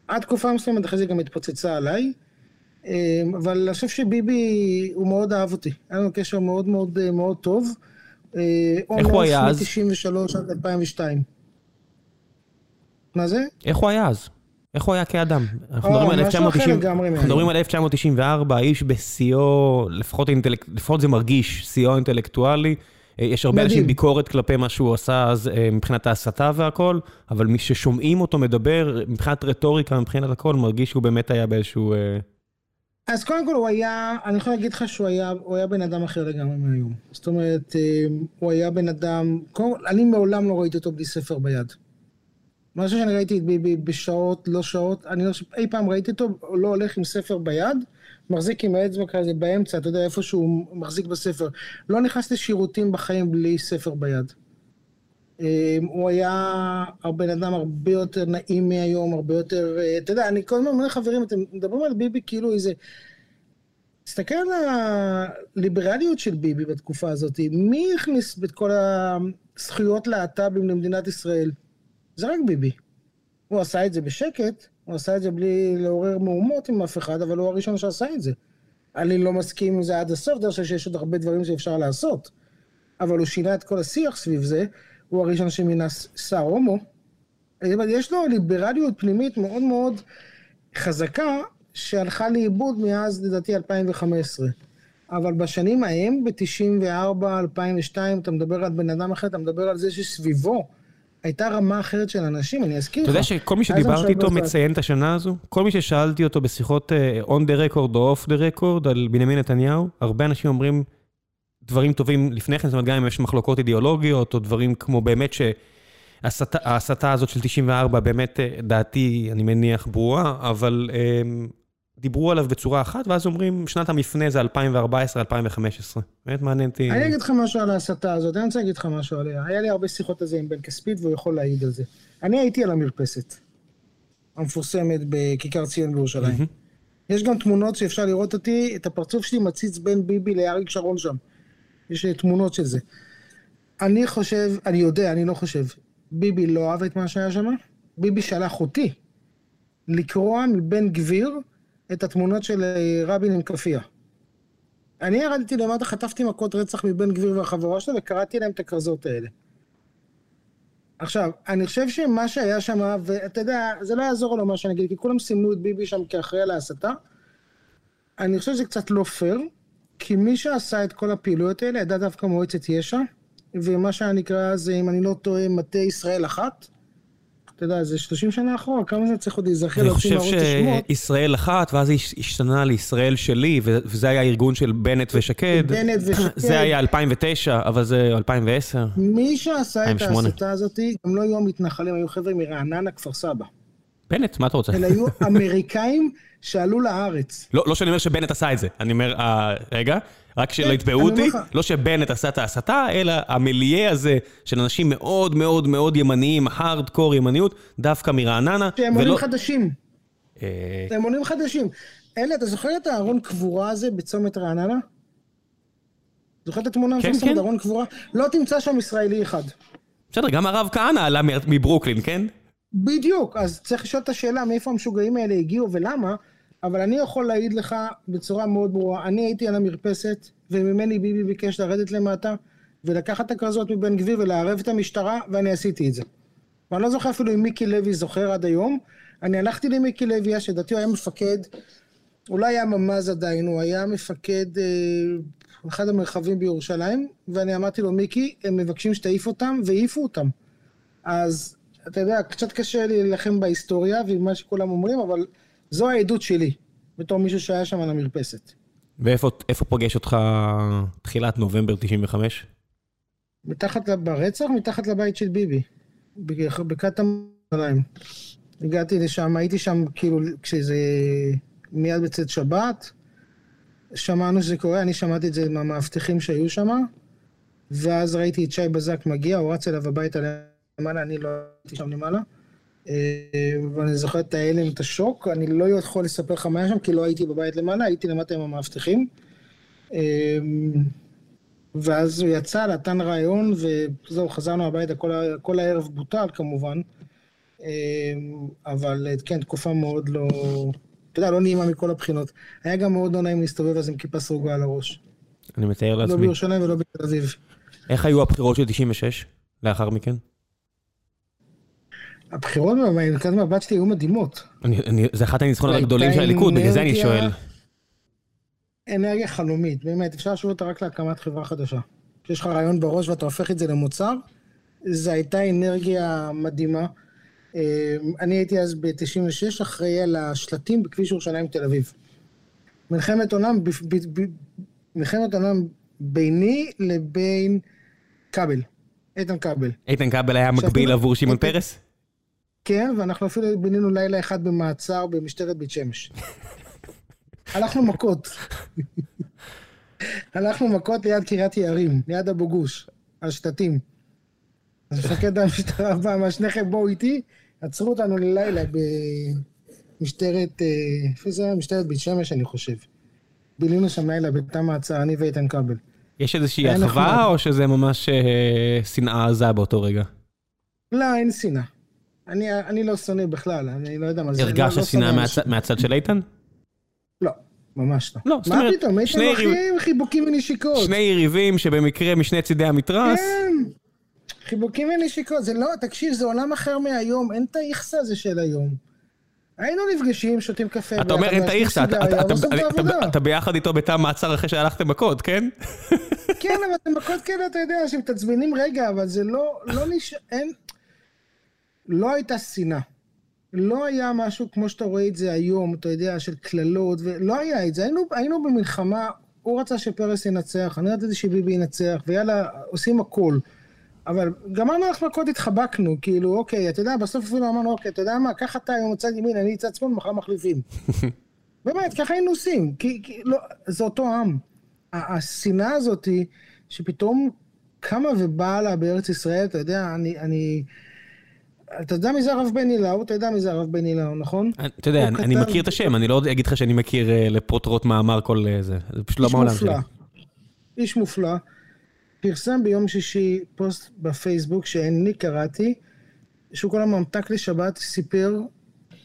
עד תקופה מסוימת, אחרי זה גם התפוצצה עליי. אמ, אבל אני חושב שביבי, הוא מאוד אהב אותי. היה לנו קשר מאוד מאוד מאוד טוב. אה, איך הוא היה אז? מ-93 עד 2002. מה זה? איך הוא היה אז? איך הוא היה כאדם? אנחנו מדברים על 1994, האיש בשיאו, לפחות זה מרגיש, שיאו אינטלקטואלי. אה, יש הרבה אנשים ביקורת כלפי מה שהוא עשה אז אה, מבחינת ההסתה והכל, אבל מי ששומעים אותו מדבר, מבחינת רטוריקה, מבחינת הכל, מרגיש שהוא באמת היה באיזשהו... אה, אז קודם כל הוא היה, אני יכול להגיד לך שהוא היה, הוא היה בן אדם אחר לגמרי מהיום. זאת אומרת, הוא היה בן אדם, אני מעולם לא ראיתי אותו בלי ספר ביד. מה שאני ראיתי את ביבי בשעות, לא שעות, אני לא חושב, אי פעם ראיתי אותו, הוא לא הולך עם ספר ביד, מחזיק עם האצבע כזה באמצע, אתה יודע, איפה שהוא מחזיק בספר. לא נכנס לשירותים בחיים בלי ספר ביד. אמ, הוא היה הבן אדם הרבה יותר נעים מהיום, הרבה יותר, אה, אתה יודע, אני כל הזמן אומר לחברים, אתם מדברים על ביבי כאילו איזה... תסתכל על הליברליות של ביבי בתקופה הזאת. מי הכניס את כל הזכויות להט"בים למדינת ישראל? זה רק ביבי. הוא עשה את זה בשקט, הוא עשה את זה בלי לעורר מהומות עם אף אחד, אבל הוא הראשון שעשה את זה. אני לא מסכים עם זה עד הסוף, אני חושב שיש עוד הרבה דברים שאפשר לעשות. אבל הוא שינה את כל השיח סביב זה, הוא הראשון שמינה שר הומו. יש לו ליברליות פנימית מאוד מאוד חזקה, שהלכה לאיבוד מאז, לדעתי, 2015. אבל בשנים ההם, ב-94, 2002, אתה מדבר על בן אדם אחר, אתה מדבר על זה שסביבו הייתה רמה אחרת של אנשים, אני אזכיר לך. אתה יודע שכל מי שדיברתי איתו מציין את השנה הזו? כל מי ששאלתי אותו בשיחות uh, on the record או off the record על בנימין נתניהו, הרבה אנשים אומרים דברים טובים לפני כן, זאת אומרת, גם אם יש מחלוקות אידיאולוגיות, או דברים כמו באמת שההסתה הזאת של 94, באמת, אה, דעתי, אני מניח, ברורה, אבל um, דיברו עליו בצורה אחת, ואז אומרים, שנת המפנה זה 2014-2015. באמת מעניין אותי. אני אגיד לך משהו על ההסתה הזאת, אני רוצה להגיד לך משהו עליה. היה לי הרבה שיחות על זה עם בן כספית, והוא יכול להעיד על זה. אני הייתי על המרפסת, המפורסמת בכיכר ציון בירושלים. יש גם תמונות שאפשר לראות אותי, את הפרצוף שלי מציץ בין ביבי לאריק שרון שם. יש תמונות של זה. אני חושב, אני יודע, אני לא חושב, ביבי לא אהב את מה שהיה שם, ביבי שלח אותי לקרוע מבן גביר את התמונות של אה, רבין עם כאפיה. אני ירדתי למטה, חטפתי מכות רצח מבן גביר והחבורה שלו וקראתי להם את הכרזות האלה. עכשיו, אני חושב שמה שהיה שם, ואתה יודע, זה לא יעזור לו מה שאני אגיד, כי כולם סימנו את ביבי שם כאחראי על ההסתה. אני חושב שזה קצת לא פייר, כי מי שעשה את כל הפעילויות האלה, ידע דווקא מועצת יש"ע, ומה שנקרא אז, אם אני לא טועה, מטה ישראל אחת. אתה יודע, זה 30 שנה אחורה, כמה זה צריך עוד להיזכר להוציא מערוץ השמות? אני חושב שישראל אחת, ואז היא השתנה לישראל שלי, וזה היה ארגון של בנט ושקד. בנט ושקד. זה היה 2009, אבל זה 2010. מי שעשה את ההסתה הזאת, הם לא היו המתנחלים, היו חבר'ה מרעננה, כפר סבא. בנט, מה אתה רוצה? אלה היו אמריקאים שעלו לארץ. לא, לא שאני אומר שבנט עשה את זה, אני אומר, אה, רגע, רק שלא כן, יתבעו אותי, לא שבנט עשה את ההסתה, אלא המיליה הזה של אנשים מאוד מאוד מאוד ימניים, הארד-קור ימניות, דווקא מרעננה. שהם עולים חדשים. אה, הם עולים חדשים. אלה, אתה זוכר את הארון קבורה הזה בצומת רעננה? זוכר את התמונה כן, כן. ארון קבורה? לא תמצא שם ישראלי אחד. בסדר, גם הרב כהנא עלה מברוקלין, כן? בדיוק, אז צריך לשאול את השאלה מאיפה המשוגעים האלה הגיעו ולמה. אבל אני יכול להעיד לך בצורה מאוד ברורה, אני הייתי על המרפסת, וממני ביבי ביקש לרדת למטה, ולקחת את הכרזות מבן גביר ולערב את המשטרה, ואני עשיתי את זה. ואני לא זוכר אפילו אם מיקי לוי זוכר עד היום, אני הלכתי למיקי לוי, שדעתי הוא היה מפקד, אולי לא היה ממ"ז עדיין, הוא היה מפקד אה, אחד המרחבים בירושלים, ואני אמרתי לו, מיקי, הם מבקשים שתעיף אותם, והעיפו אותם. אז, אתה יודע, קצת קשה להילחם בהיסטוריה, ועם מה שכולם אומרים, אבל... זו העדות שלי, בתור מישהו שהיה שם על המרפסת. ואיפה פוגש אותך תחילת נובמבר 95? מתחת, ברצח, מתחת לבית של ביבי. המלאים. הגעתי לשם, הייתי שם כאילו כשזה מיד בצאת שבת. שמענו שזה קורה, אני שמעתי את זה מהמאבטחים שהיו שם. ואז ראיתי את שי בזק מגיע, הוא רץ אליו הביתה למעלה, אני לא הייתי שם למעלה. אה, ואני זוכר את ההלם, את השוק, אני לא יכול לספר לך מה היה שם, כי לא הייתי בבית למעלה, הייתי למטה עם המאבטחים. אה, ואז הוא יצא, נתן רעיון, וזהו, חזרנו הביתה, כל, כל הערב בוטל כמובן. אה, אבל כן, תקופה מאוד לא... אתה יודע, לא נעימה מכל הבחינות. היה גם מאוד לא נעים להסתובב אז עם כיפה סרוגה על הראש. אני מתאר לעצמי. לא בירושלים ולא בתל אביב. איך היו הבחירות של 96, לאחר מכן? הבחירות מנקודת מבט שלי היו מדהימות. זה אחת הניצחונות הגדולים של הליכוד, בגלל זה אני שואל. אנרגיה חלומית, באמת, אפשר לשאול אותה רק להקמת חברה חדשה. כשיש לך רעיון בראש ואתה הופך את זה למוצר, זו הייתה אנרגיה מדהימה. אה, אני הייתי אז ב-96 אחראי על השלטים בכביש ירושלים תל אביב. מלחמת עולם, מלחמת עולם ביני לבין כבל, איתן כבל. איתן כבל היה מקביל עבור שמעון פרס? כן, ואנחנו אפילו בינינו לילה אחד במעצר במשטרת בית שמש. הלכנו מכות. הלכנו מכות ליד קריית יערים, ליד אבו גוש, על שתתים. אז מפקד המשטרה בא, מה שניכם בואו איתי, עצרו אותנו ללילה במשטרת, אה, איפה זה היה? משטרת בית שמש, אני חושב. בילינו שם לילה בתא מעצר, אני ואיתן כבל. יש איזושהי אחווה, או שזה ממש אה, שנאה עזה באותו רגע? לא, אין שנאה. אני, אני לא שונא בכלל, אני לא יודע מה זה. הרגשת לא, לא שנאה מהצ... מהצד של איתן? לא, ממש לא. לא, זאת אומרת, מה פתאום, איתן אחים חיבוקים ונשיקות. שני יריבים שבמקרה משני צידי המתרס. כן, חיבוקים ונשיקות, זה לא, תקשיב, זה עולם אחר מהיום, אין את האיכסה הזה של היום. היינו נפגשים, שותים קפה. אתה אומר אין את האיכסה, אתה ביחד איתו בתא מעצר אחרי שהלכתם מכות, כן? כן, אבל אתם מכות כאלה, אתה יודע, שמתעצבנים רגע, אבל זה לא, לא נשאר, אין... לא הייתה שנאה. לא היה משהו כמו שאתה רואה את זה היום, אתה יודע, של קללות, ולא היה את זה. היינו, היינו במלחמה, הוא רצה שפרס ינצח, אני רציתי שביבי ינצח, ויאללה, עושים הכל. אבל גמרנו לך מכות, התחבקנו, כאילו, אוקיי, אתה יודע, בסוף אפילו אמרנו, אוקיי, אתה יודע מה, קח אתה היום מצד ימין, אני צד שמאל, מחר מחליפים. באמת, ככה היינו עושים, כי, כי לא, זה אותו עם. השנאה הזאתי, שפתאום קמה ובאה לה בארץ ישראל, אתה יודע, אני, אני, אתה יודע מי זה הרב בן הילאו? אתה יודע מי זה הרב בן הילאו, נכון? אתה יודע, אני מכיר את השם, אני לא אגיד לך שאני מכיר אה, לפרוטרוט מאמר כל אה, זה. זה פשוט לא מהעולם שלי. איש מופלא. פרסם ביום שישי פוסט בפייסבוק שאני קראתי, שהוא כל הממתק לשבת סיפר,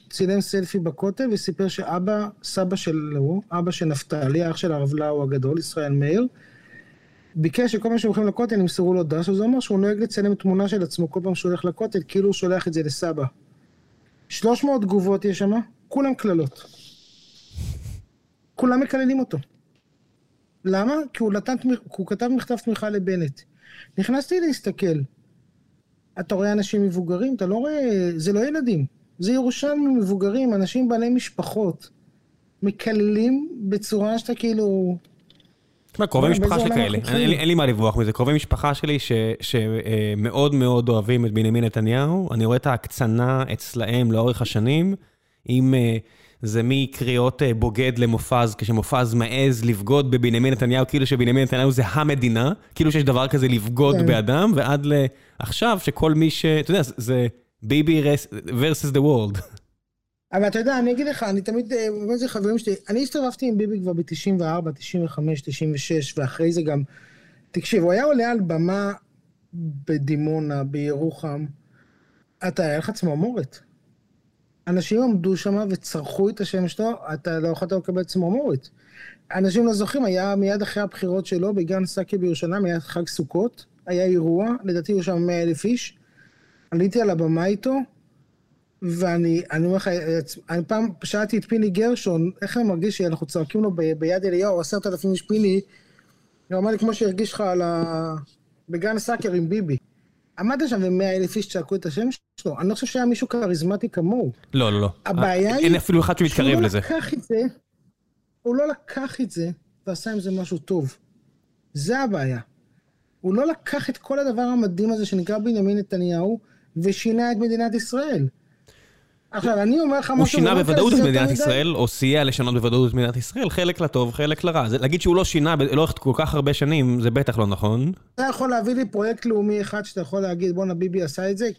צילם סלפי בכותל וסיפר שאבא, סבא שלו, אבא של נפתלי, אח של הרב לאו הגדול, ישראל מאיר, ביקש שכל פעם שהם הולכים לכותל ימסרו לו דש, אז הוא אמר שהוא נוהג לצלם תמונה של עצמו כל פעם שהוא הולך לכותל, כאילו הוא שולח את זה לסבא. 300 תגובות יש שם, כולם קללות. כולם מקללים אותו. למה? כי הוא, נתן, הוא כתב מכתב תמיכה לבנט. נכנסתי להסתכל. אתה רואה אנשים מבוגרים, אתה לא רואה, זה לא ילדים, זה ירושלמים מבוגרים, אנשים בעלי משפחות. מקללים בצורה שאתה כאילו... תשמע, קרובי משפחה שכאלה, אין לי מה לברוח מזה, קרובי משפחה שלי שמאוד מאוד אוהבים את בנימין נתניהו, אני רואה את ההקצנה אצלהם לאורך השנים, אם אה, זה מקריאות אה, בוגד למופז, כשמופז מעז לבגוד בבנימין נתניהו, כאילו שבנימין נתניהו זה המדינה, כאילו שיש דבר כזה לבגוד כן. באדם, ועד לעכשיו שכל מי ש... אתה יודע, זה ביבי versus the world. אבל אתה יודע, אני אגיד לך, אני תמיד, באמת אה, זה חברים שלי, אני הסתובבתי עם ביבי כבר ב-94, 95, 96, ואחרי זה גם, תקשיב, הוא היה עולה על במה בדימונה, בירוחם, אתה, היה לך צמרמורת. אנשים עמדו שם וצרחו את השם שלו, אתה לא יכולת לקבל צמרמורת. אנשים לא זוכרים, היה מיד אחרי הבחירות שלו בגן סאקי בירושלים, היה חג סוכות, היה אירוע, לדעתי היו שם 100 אלף איש. עליתי על הבמה איתו, ואני אני אומר לך, אני פעם שאלתי את פיני גרשון, איך אני מרגיש שאנחנו צועקים לו ביד אליהו, עשרת אלפים איש פיני, הוא אמר לי כמו שהרגיש לך על ה... בגן סאקר עם ביבי. עמדת שם ומאה אלף איש צעקו את השם שלו, אני לא חושב שהיה מישהו כריזמטי כמוהו. לא, לא, לא. הבעיה היא... אין אפילו אחד שמתקרב לזה. שהוא לא לקח את זה, הוא לא לקח את זה ועשה עם זה משהו טוב. זה הבעיה. הוא לא לקח את כל הדבר המדהים הזה שנקרא בנימין נתניהו ושינה את מדינת ישראל. עכשיו, אני אומר לך משהו... הוא שינה בוודאות את מדינת ישראל, או סייע לשנות בוודאות את מדינת ישראל, חלק לטוב, חלק לרע. להגיד שהוא לא שינה לאורך כל כך הרבה שנים, זה בטח לא נכון. אתה יכול להביא לי פרויקט לאומי אחד שאתה יכול להגיד, בואנה ביבי עשה את זה?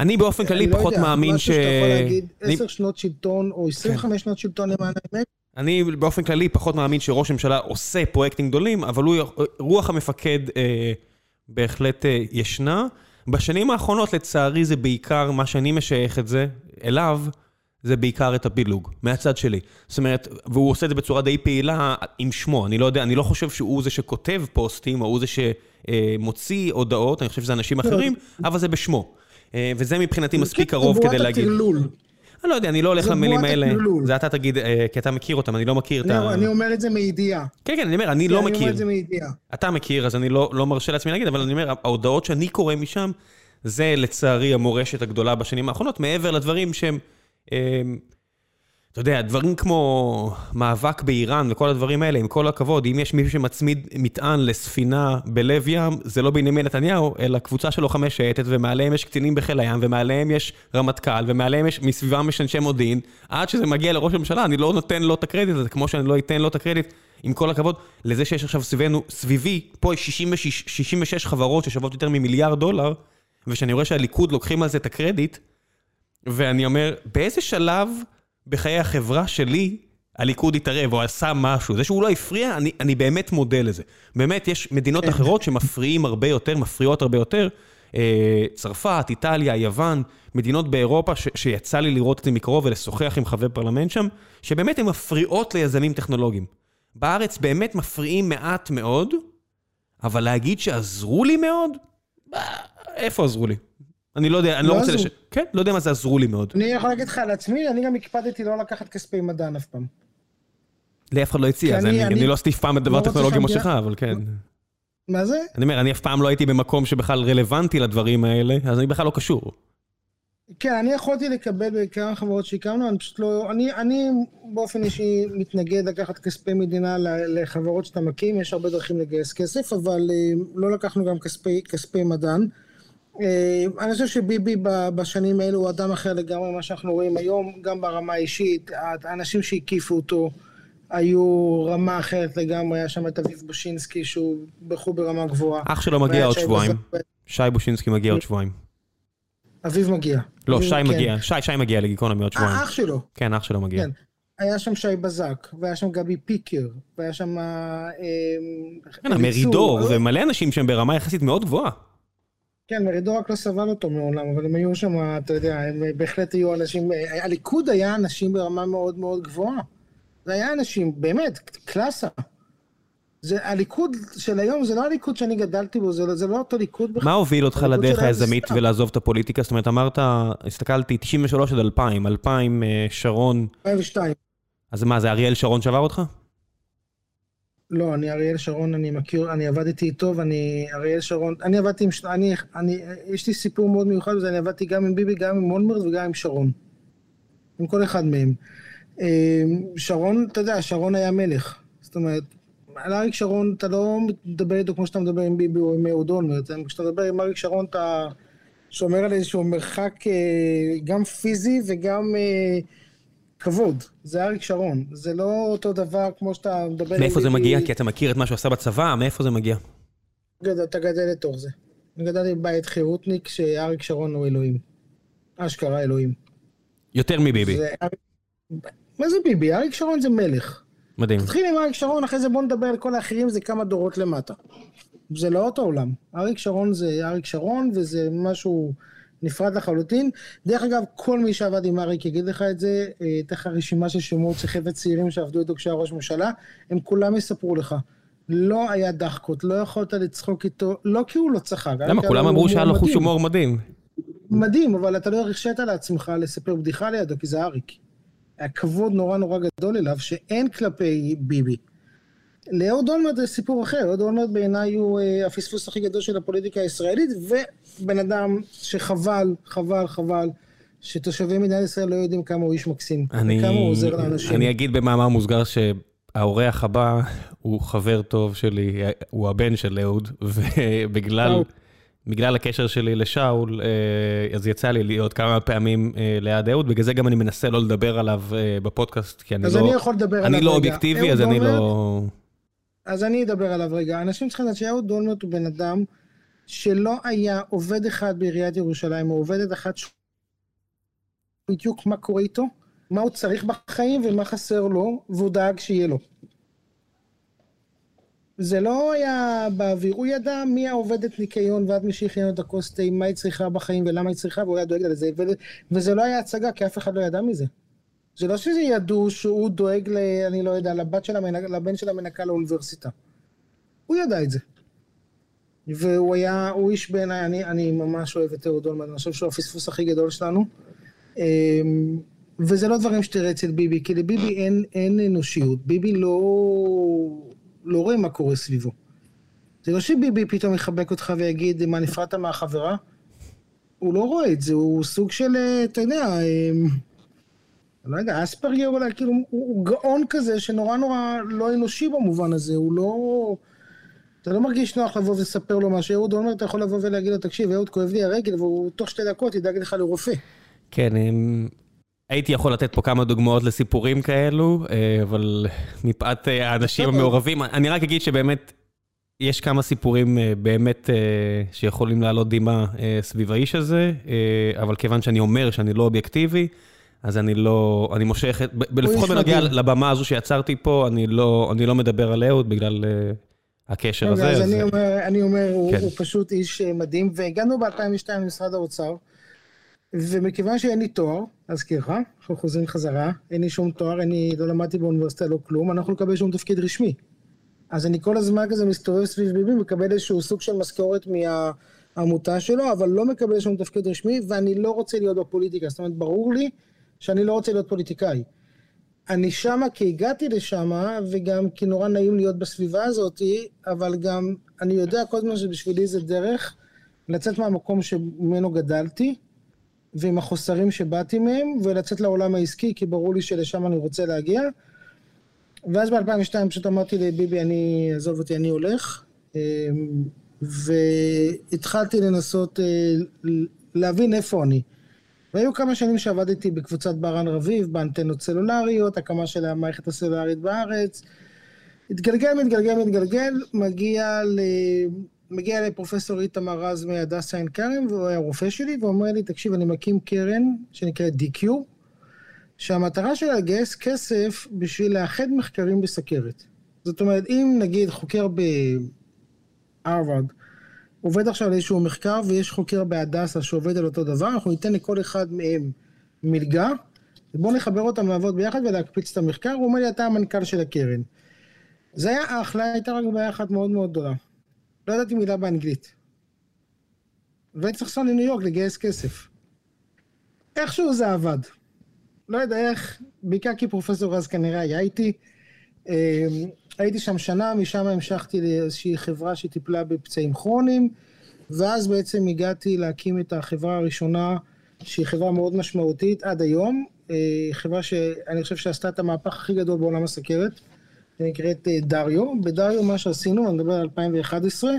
אני באופן כללי לא פחות מאמין ש... משהו שאתה יכול להגיד, עשר שנות שלטון, או 25 כן. שנות שלטון למען האמת? אני באופן כללי פחות מאמין שראש הממשלה עושה פרויקטים גדולים, אבל רוח המפקד אה, בהחלט אה, ישנה. בשנים האחרונות, לצערי, זה בעיקר, מה שאני משייך את זה, אליו, זה בעיקר את הפילוג, מהצד שלי. זאת אומרת, והוא עושה את זה בצורה די פעילה עם שמו. אני לא יודע, אני לא חושב שהוא זה שכותב פוסטים, או הוא זה שמוציא הודעות, אני חושב שזה אנשים אחרים, אבל זה בשמו. אה, וזה מבחינתי מספיק קרוב כדי להגיד. אני לא יודע, אני לא הולך למילים האלה. זה אתה תגיד, אה, כי אתה מכיר אותם, אני לא מכיר את ה... אני אומר את זה מידיעה. כן, כן, אני אומר, אני לא מכיר. אני אומר את זה מידיעה. אתה מכיר, אז אני לא, לא מרשה לעצמי להגיד, אבל אני אומר, ההודעות שאני קורא משם, זה לצערי המורשת הגדולה בשנים האחרונות, מעבר לדברים שהם... אתה יודע, דברים כמו מאבק באיראן וכל הדברים האלה, עם כל הכבוד, אם יש מישהו שמצמיד מטען לספינה בלב ים, זה לא בנימין נתניהו, אלא קבוצה של לוחמי שייטת, ומעליהם יש קצינים בחיל הים, ומעליהם יש רמטכ"ל, ומעליהם יש מסביבם יש אנשי מודיעין, עד שזה מגיע לראש הממשלה, אני לא נותן לו את הקרדיט הזה, כמו שאני לא אתן לו את הקרדיט, עם כל הכבוד, לזה שיש עכשיו סביבנו, סביבי, פה יש 66, 66 חברות ששוות יותר ממיליארד דולר, ושאני רואה שהליכוד לוקחים על זה את הקרדיט, ואני אומר, באיזה שלב... בחיי החברה שלי, הליכוד התערב או עשה משהו. זה שהוא לא הפריע, אני, אני באמת מודה לזה. באמת, יש מדינות כן. אחרות שמפריעים הרבה יותר, מפריעות הרבה יותר. אה, צרפת, איטליה, יוון, מדינות באירופה ש, שיצא לי לראות את זה מקרוב ולשוחח עם חבר פרלמנט שם, שבאמת הן מפריעות ליזמים טכנולוגיים. בארץ באמת מפריעים מעט מאוד, אבל להגיד שעזרו לי מאוד? איפה עזרו לי? אני לא יודע, אני לא, לא רוצה לש... כן, לא יודע מה זה עזרו לי מאוד. אני יכול להגיד לך על עצמי, אני גם הקפדתי לא לקחת כספי מדען אף פעם. לי אף אחד לא הציע, אז אני לא אסטיף פעם את דבר לא טכנולוגי כמו שלך, אבל כן. מה זה? אני אומר, אני אף פעם לא הייתי במקום שבכלל רלוונטי לדברים האלה, אז אני בכלל לא קשור. כן, אני יכולתי לקבל בכמה חברות שהקמנו, אני פשוט לא... אני, אני באופן אישי מתנגד לקחת כספי מדינה לחברות שאתה מקים, יש הרבה דרכים לגייס כסף, אבל אה, לא לקחנו גם כספי, כספי מדען. אה, אני חושב שביבי בשנים האלו הוא אדם אחר לגמרי ממה שאנחנו רואים היום, גם ברמה האישית, האנשים שהקיפו אותו היו רמה אחרת לגמרי, היה שם את אביב בושינסקי שהוא בחור ברמה גבוהה. אח שלו מגיע עוד שבועיים, שי בושינסקי מגיע עוד שבועיים. אביב מגיע. לא, שי מגיע, שי, שי מגיע לגיקונומי עוד שבועיים. אח שלו. כן, אח שלו מגיע. כן. היה שם שי בזק, והיה שם גבי פיקר, והיה שם... אה, כן, מרידור, ומלא אנשים שהם ברמה יחסית מאוד גבוהה. כן, מרידור רק לא סבל אותו מעולם, אבל הם היו שם, אתה יודע, הם בהחלט היו אנשים, הליכוד היה אנשים ברמה מאוד מאוד גבוהה. זה היה אנשים, באמת, קלאסה. זה, הליכוד של היום זה לא הליכוד שאני גדלתי בו, זה, זה לא אותו ליכוד בכלל. מה הוביל אותך לדרך היזמית ולעזוב את הפוליטיקה? זאת אומרת, אמרת, הסתכלתי, 93 עד 2000, 2000 שרון... 2002. אז מה, זה אריאל שרון שבר אותך? לא, אני אריאל שרון, אני מכיר, אני עבדתי איתו, ואני, אריאל שרון, אני עבדתי עם, אני, אני, יש לי סיפור מאוד מיוחד בזה, אני עבדתי גם עם ביבי, גם עם אולמרט וגם עם שרון. עם כל אחד מהם. אה, שרון, אתה יודע, שרון היה מלך. זאת אומרת, על אריק שרון אתה לא מדבר איתו כמו שאתה מדבר עם ביבי או עם אהוד אולמרט, כשאתה מדבר עם אריק שרון אתה שומר על איזשהו מרחק אה, גם פיזי וגם אה, כבוד. זה אריק שרון, זה לא אותו דבר כמו שאתה מדבר. מאיפה זה מגיע? כי אתה מכיר את מה שהוא עשה בצבא, מאיפה זה מגיע? אתה גדל לתוך זה. אני גדלתי בבית חירותניק שאריק שרון הוא אלוהים. אשכרה אלוהים. יותר מביבי. מה זה ביבי? אריק שרון זה מלך. מדהים. תתחיל עם אריק שרון, אחרי זה בוא נדבר על כל האחרים, זה כמה דורות למטה. זה לא אותו עולם. אריק שרון זה אריק שרון, וזה משהו נפרד לחלוטין. דרך אגב, כל מי שעבד עם אריק יגיד לך את זה, אה, אתן לך רשימה של שמות של חבר'ה צעירים שעבדו איתו כשהיה ראש ממשלה, הם כולם יספרו לך. לא היה דחקות, לא יכולת לצחוק איתו, לא כי הוא לא צחק. למה? כולם אמרו שהיה לו חוש הומור מדהים. מדהים, אבל אתה לא הרשית לעצמך לספר בדיחה לידו, כי זה אריק. היה כבוד נורא נורא גדול אליו, שאין כלפי ביבי. לאהוד אולמרט זה סיפור אחר, אהוד אולמרט בעיניי הוא אה, הפספוס הכי גדול של הפוליטיקה הישראלית, ובן אדם שחבל, חבל, חבל, שתושבי מדינת ישראל לא יודעים כמה הוא איש מקסים, אני, וכמה הוא עוזר לאנשים. אני אגיד במאמר מוסגר שהאורח הבא הוא חבר טוב שלי, הוא הבן של אהוד, ובגלל... בגלל הקשר שלי לשאול, אה, אז יצא לי להיות כמה פעמים אה, ליד אהוד, בגלל זה גם אני מנסה לא לדבר עליו אה, בפודקאסט, כי אני לא... אז אני יכול לדבר עליו רגע. אני לא אובייקטיבי, אז אני לא... אז אני אדבר עליו רגע. אנשים צריכים לדעת שאהוד אולמרט הוא בן אדם שלא היה עובד אחד בעיריית ירושלים, או עובדת אחת ש... בדיוק מה קורה איתו, מה הוא צריך בחיים ומה חסר לו, והוא דאג שיהיה לו. זה לא היה באוויר, הוא ידע מי העובדת ניקיון ועד מי שהכין את הכוס תה, מה היא צריכה בחיים ולמה היא צריכה, והוא היה דואג לזה, וזה לא היה הצגה, כי אף אחד לא ידע מזה. זה לא שזה ידעו שהוא דואג, ל, אני לא יודע, לבת של המנק, לבן של המנקה לאוניברסיטה. הוא ידע את זה. והוא היה, הוא איש בעיניי, אני, אני ממש אוהב את אהוד אולמן, אני חושב שהוא הפספוס הכי גדול שלנו. אמ, וזה לא דברים שתראה אצל ביבי, כי לביבי אין, אין אנושיות. ביבי לא... לא רואה מה קורה סביבו. זה לא שביבי פתאום יחבק אותך ויגיד, מה, נפרדת מהחברה? הוא לא רואה את זה, הוא סוג של, אה, אתה יודע, אה, אני לא יודע, אספרגר אולי, כאילו, הוא, הוא גאון כזה שנורא נורא לא אנושי במובן הזה, הוא לא... אתה לא מרגיש נוח לבוא ולספר לו מה שאהוד אומר, אתה יכול לבוא ולהגיד לו, תקשיב, אהוד, כואב לי הרגל, והוא תוך שתי דקות ידאג לך לרופא. כן, הייתי יכול לתת פה כמה דוגמאות לסיפורים כאלו, אה, אבל מפאת אה, האנשים המעורבים, אני רק אגיד שבאמת, יש כמה סיפורים אה, באמת שיכולים לעלות דמעה סביב האיש הזה, אבל כיוון שאני אומר שאני לא אובייקטיבי, אז אני לא, אני מושך, לפחות בנוגע לבמה הזו שיצרתי פה, אני לא, אני לא מדבר על אהוד בגלל הקשר הזה. אז אני אומר, אני אומר, כן. הוא פשוט איש מדהים, והגענו ב-2002 למשרד האוצר. ומכיוון שאין לי תואר, להזכיר לך, אנחנו חוזרים חזרה, אין לי שום תואר, אני לא למדתי באוניברסיטה, לא כלום, אנחנו נקבל שום תפקיד רשמי. אז אני כל הזמן כזה מסתובב סביב ביבי, מקבל איזשהו סוג של משכורת מהעמותה שלו, אבל לא מקבל שום תפקיד רשמי, ואני לא רוצה להיות בפוליטיקה. זאת אומרת, ברור לי שאני לא רוצה להיות פוליטיקאי. אני שמה כי הגעתי לשמה, וגם כי נורא נעים להיות בסביבה הזאת, אבל גם אני יודע כל הזמן שבשבילי זה דרך לצאת מהמקום שממנו גדלתי, ועם החוסרים שבאתי מהם, ולצאת לעולם העסקי, כי ברור לי שלשם אני רוצה להגיע. ואז ב-2002 פשוט אמרתי לביבי, אני, עזוב אותי, אני הולך. אמ, והתחלתי לנסות אה, להבין איפה אני. והיו כמה שנים שעבדתי בקבוצת ברן רביב, באנטנות סלולריות, הקמה של המערכת הסלולרית בארץ. התגלגל, מתגלגל, מתגלגל, מגיע ל... מגיע לפרופסור איתמר רז מהדסה עין כרם, והוא היה רופא שלי, ואומר לי, תקשיב, אני מקים קרן שנקראת DQ, שהמטרה שלה לגייס כסף בשביל לאחד מחקרים בסכרת. זאת אומרת, אם נגיד חוקר בהרווארד עובד עכשיו על איזשהו מחקר, ויש חוקר בהדסה שעובד על אותו דבר, אנחנו ניתן לכל אחד מהם מלגה, ובואו נחבר אותם לעבוד ביחד ולהקפיץ את המחקר, הוא אומר לי, אתה המנכ"ל של הקרן. זה היה אחלה, הייתה רק בעיה אחת מאוד מאוד גדולה. לא ידעתי מילה באנגלית. והייתי צריך לנסוע לניו יורק לגייס כסף. איכשהו זה עבד. לא יודע איך, בעיקר כי פרופסור רז כנראה היה איתי. הייתי שם שנה, משם המשכתי לאיזושהי חברה שטיפלה בפצעים כרוניים, ואז בעצם הגעתי להקים את החברה הראשונה, שהיא חברה מאוד משמעותית עד היום, אה, חברה שאני חושב שעשתה את המהפך הכי גדול בעולם הסוכרת, נקראת אה, Dario. ב Dario מה שעשינו, אני מדבר על 2011,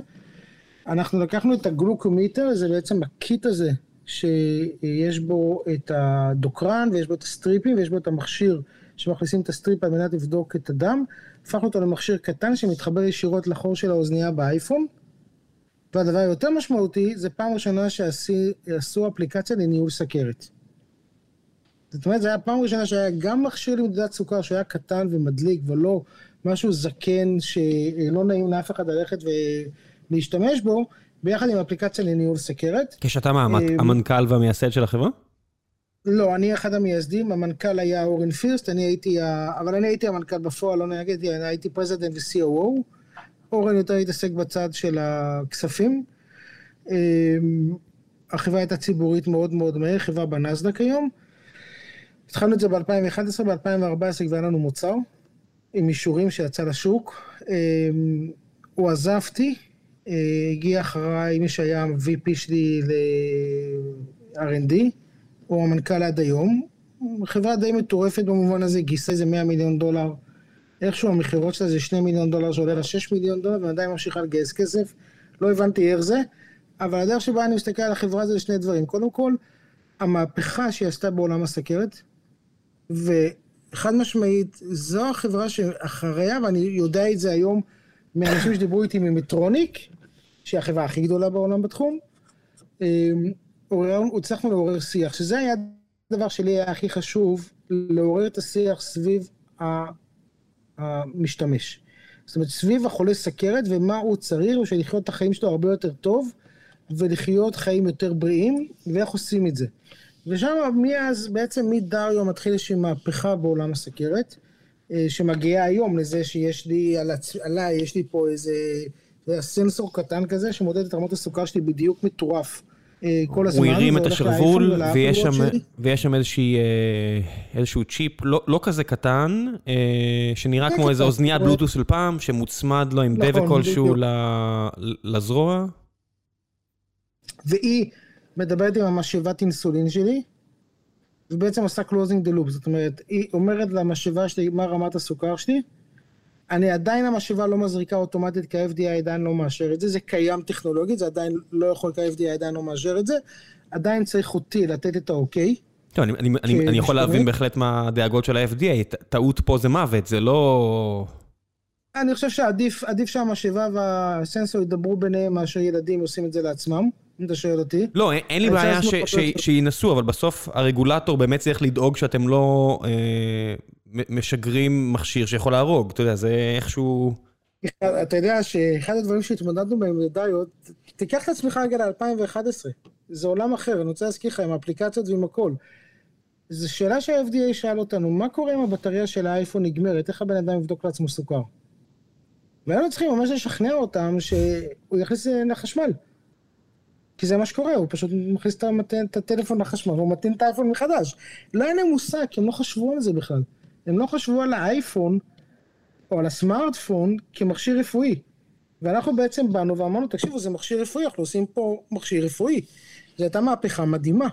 אנחנו לקחנו את הגלוקומיטר, זה בעצם ה kit הזה שיש בו את הדוקרן ויש בו את ה stripים ויש בו את המכשיר שמכניסים את ה strip על מנת לבדוק את הדם, הפכנו אותו למכשיר קטן שמתחבר ישירות לחור של האוזנייה באייפון. והדבר היותר משמעותי, זה פעם ראשונה שעשו אפליקציה לניהול סוכרת. זאת אומרת, זו הייתה פעם ראשונה שהיה גם מכשיר למדידת סוכר שהיה קטן ומדליק ולא משהו זקן שלא נעים לאף אחד ללכת ולהשתמש בו, ביחד עם אפליקציה לניהול סוכרת. כשאתה מה, אה, המנכ"ל והמייסד של החברה? לא, אני אחד המייסדים, המנכ"ל היה אורן פירסט, אני הייתי, אבל אני הייתי המנכ"ל בפועל, לא אני הייתי president ו-COO. אורן יותר התעסק בצד של הכספים. אמ, החברה הייתה ציבורית מאוד מאוד מהר, חברה בנסדק היום. התחלנו את זה ב-2011, ב-2014 כבר היה לנו מוצר, עם אישורים שיצא לשוק. אמ, הוא עזבתי, אה, הגיע אחריי מי שהיה VP שלי ל-R&D. הוא המנכ"ל עד היום. חברה די מטורפת במובן הזה, גייסה איזה 100 מיליון דולר. איכשהו המכירות שלה זה 2 מיליון דולר שעולה לה 6 מיליון דולר, ועדיין ממשיכה לגייס כסף. לא הבנתי איך זה, אבל הדרך שבה אני מסתכל על החברה זה שני דברים. קודם כל, המהפכה שהיא עשתה בעולם הסכרת, וחד משמעית, זו החברה שאחריה, ואני יודע את זה היום מאנשים שדיברו איתי ממטרוניק, שהיא החברה הכי גדולה בעולם בתחום, אמ, הצלחנו לעורר שיח, שזה היה הדבר שלי היה הכי חשוב, לעורר את השיח סביב המשתמש. זאת אומרת, סביב החולה סכרת ומה הוא צריך בשביל לחיות את החיים שלו הרבה יותר טוב, ולחיות חיים יותר בריאים, ואיך עושים את זה. ושם מאז, בעצם מדריו מתחיל איזושהי מהפכה בעולם הסכרת, אה, שמגיעה היום לזה שיש לי, על הצ... עליי, יש לי פה איזה סנסור קטן כזה, שמודד את רמות הסוכר שלי בדיוק מטורף. אה, כל הזמן. הוא הרים את השרוול, ויש שם, ויש שם איזושהי, אה, איזשהו צ'יפ לא, לא כזה קטן, אה, שנראה כמו איזה אוזניית בלוטוס של פעם, שמוצמד לו עם נכון, דבק כלשהו לזרוע. והיא מדברת עם המשאבת אינסולין שלי, ובעצם עושה closing the loop, זאת אומרת, היא אומרת למשאבה שלי מה רמת הסוכר שלי, אני עדיין המשאבה לא מזריקה אוטומטית כי ה-FDA עדיין לא מאשר את זה, זה קיים טכנולוגית, זה עדיין לא יכול כי ה-FDA עדיין לא מאשר את זה, עדיין צריך אותי לתת את האוקיי. טוב, אני, אני, אני, אני יכול להבין בהחלט מה הדאגות של ה-FDA, טעות פה זה מוות, זה לא... אני חושב שעדיף שהמשאבה והסנסור ידברו ביניהם מאשר ילדים עושים את זה לעצמם, אם אתה שואל אותי. לא, אין, אין לי בעיה שינסו, אבל בסוף הרגולטור באמת צריך לדאוג שאתם לא אה, משגרים מכשיר שיכול להרוג, אתה יודע, זה איכשהו... אתה יודע שאחד הדברים שהתמודדנו בהם לדאיות, תיקח את עצמך רגע ל-2011, זה עולם אחר, אני רוצה להזכיר לך עם האפליקציות ועם הכל. זו שאלה שה-FDA שאל אותנו, מה קורה אם הבטריה של האייפון נגמרת, איך הבן אדם יבדוק לעצמו סוכר? והיינו צריכים ממש לשכנע אותם שהוא יכניס לחשמל. כי זה מה שקורה, הוא פשוט מכניס את הטלפון לחשמל, הוא מטעין את האייפון מחדש. לא היה להם מושג, כי הם לא חשבו על זה בכלל. הם לא חשבו על האייפון או על הסמארטפון כמכשיר רפואי. ואנחנו בעצם באנו ואמרנו, תקשיבו, זה מכשיר רפואי, אנחנו עושים פה מכשיר רפואי. זו הייתה מהפכה מדהימה.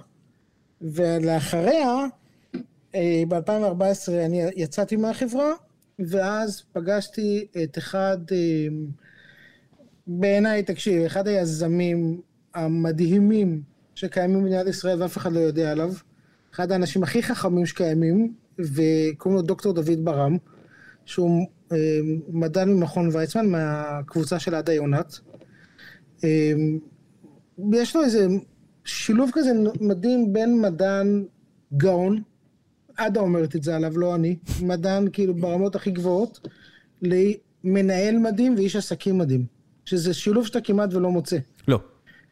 ולאחריה, אה, ב-2014 אני יצאתי מהחברה, ואז פגשתי את אחד, אה, בעיניי, תקשיב, אחד היזמים המדהימים שקיימים במדינת ישראל ואף אחד לא יודע עליו. אחד האנשים הכי חכמים שקיימים, וקוראים לו דוקטור דוד ברם, שהוא אה, מדען ממכון ויצמן, מהקבוצה של עדה יונת. אה, יש לו איזה שילוב כזה מדהים בין מדען גאון, עדה אומרת את זה עליו, לא אני, מדען כאילו ברמות הכי גבוהות, למנהל מדהים ואיש עסקים מדהים. שזה שילוב שאתה כמעט ולא מוצא. לא.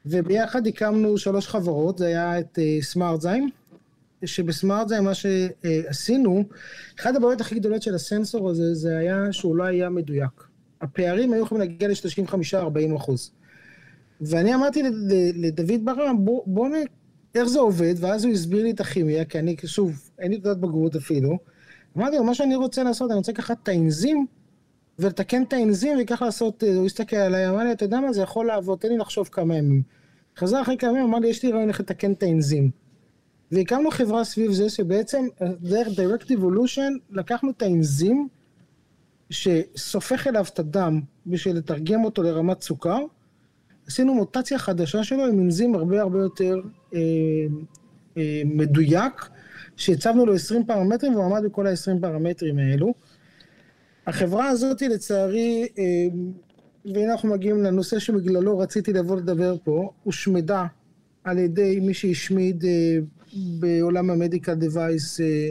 וביחד הקמנו שלוש חברות, זה היה את סמארטזיים, אה, שבסמארט זה מה שעשינו, אחת הבעיות הכי גדולות של הסנסור הזה, זה היה שהוא לא היה מדויק. הפערים היו יכולים להגיע ל-35-40 אחוז. ואני אמרתי לדוד ברם, בוא, בוא נ... איך זה עובד, ואז הוא הסביר לי את הכימיה, כי אני, שוב, אין לי תעודת בגרות אפילו. אמרתי לו, מה שאני רוצה לעשות, אני רוצה לקחת את האנזים ולתקן את האנזים, וכך לעשות, הוא הסתכל עליי, אמר לי, אתה יודע מה, זה יכול לעבוד, תן לי לחשוב כמה ימים. חזר אחרי כמה ימים, אמר לי, יש לי רעיון איך לתקן את האנזים. והקמנו חברה סביב זה, שבעצם דרך Direct Evolution לקחנו את האנזים שסופך אליו את הדם בשביל לתרגם אותו לרמת סוכר, עשינו מוטציה חדשה שלו עם אנזים הרבה הרבה יותר אה, אה, מדויק, שהצבנו לו 20 פרמטרים והוא עמד בכל ה-20 פרמטרים האלו. החברה הזאת לצערי, אה, והנה אנחנו מגיעים לנושא שבגללו רציתי לבוא לדבר פה, הושמדה על ידי מי שהשמיד אה, בעולם המדיקל דווייס אה,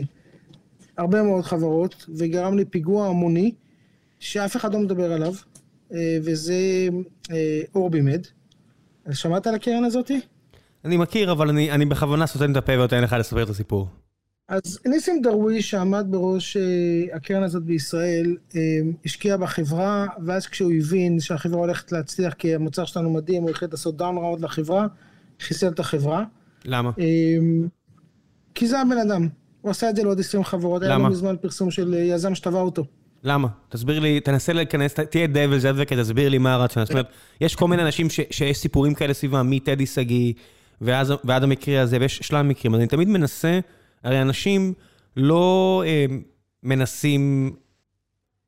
הרבה מאוד חברות, וגרם לפיגוע המוני, שאף אחד לא מדבר עליו, אה, וזה אה, אורבימד. שמעת על הקרן הזאתי? אני מכיר, אבל אני, אני בכוונה סותם את הפה ונותן לך לספר את הסיפור. אז ניסים דרוויש, שעמד בראש הקרן הזאת בישראל, השקיע בחברה, ואז כשהוא הבין שהחברה הולכת להצליח כי המוצר שלנו מדהים, הוא החליט לעשות down round לחברה, חיסל את החברה. למה? כי זה הבן אדם. הוא עשה את זה לעוד 20 חברות. למה? היה לו מזמן פרסום של יזם שטבע אותו. למה? תסביר לי, תנסה להיכנס, תהיה devil's advocate, תסביר לי מה הרציונל. זאת אומרת, יש כל מיני אנשים שיש סיפורים כאלה סביבם, מטדי שגיא ועד המקרה הזה, ויש שלל מקרים. אז אני תמיד מנסה, הרי אנשים לא אה, מנסים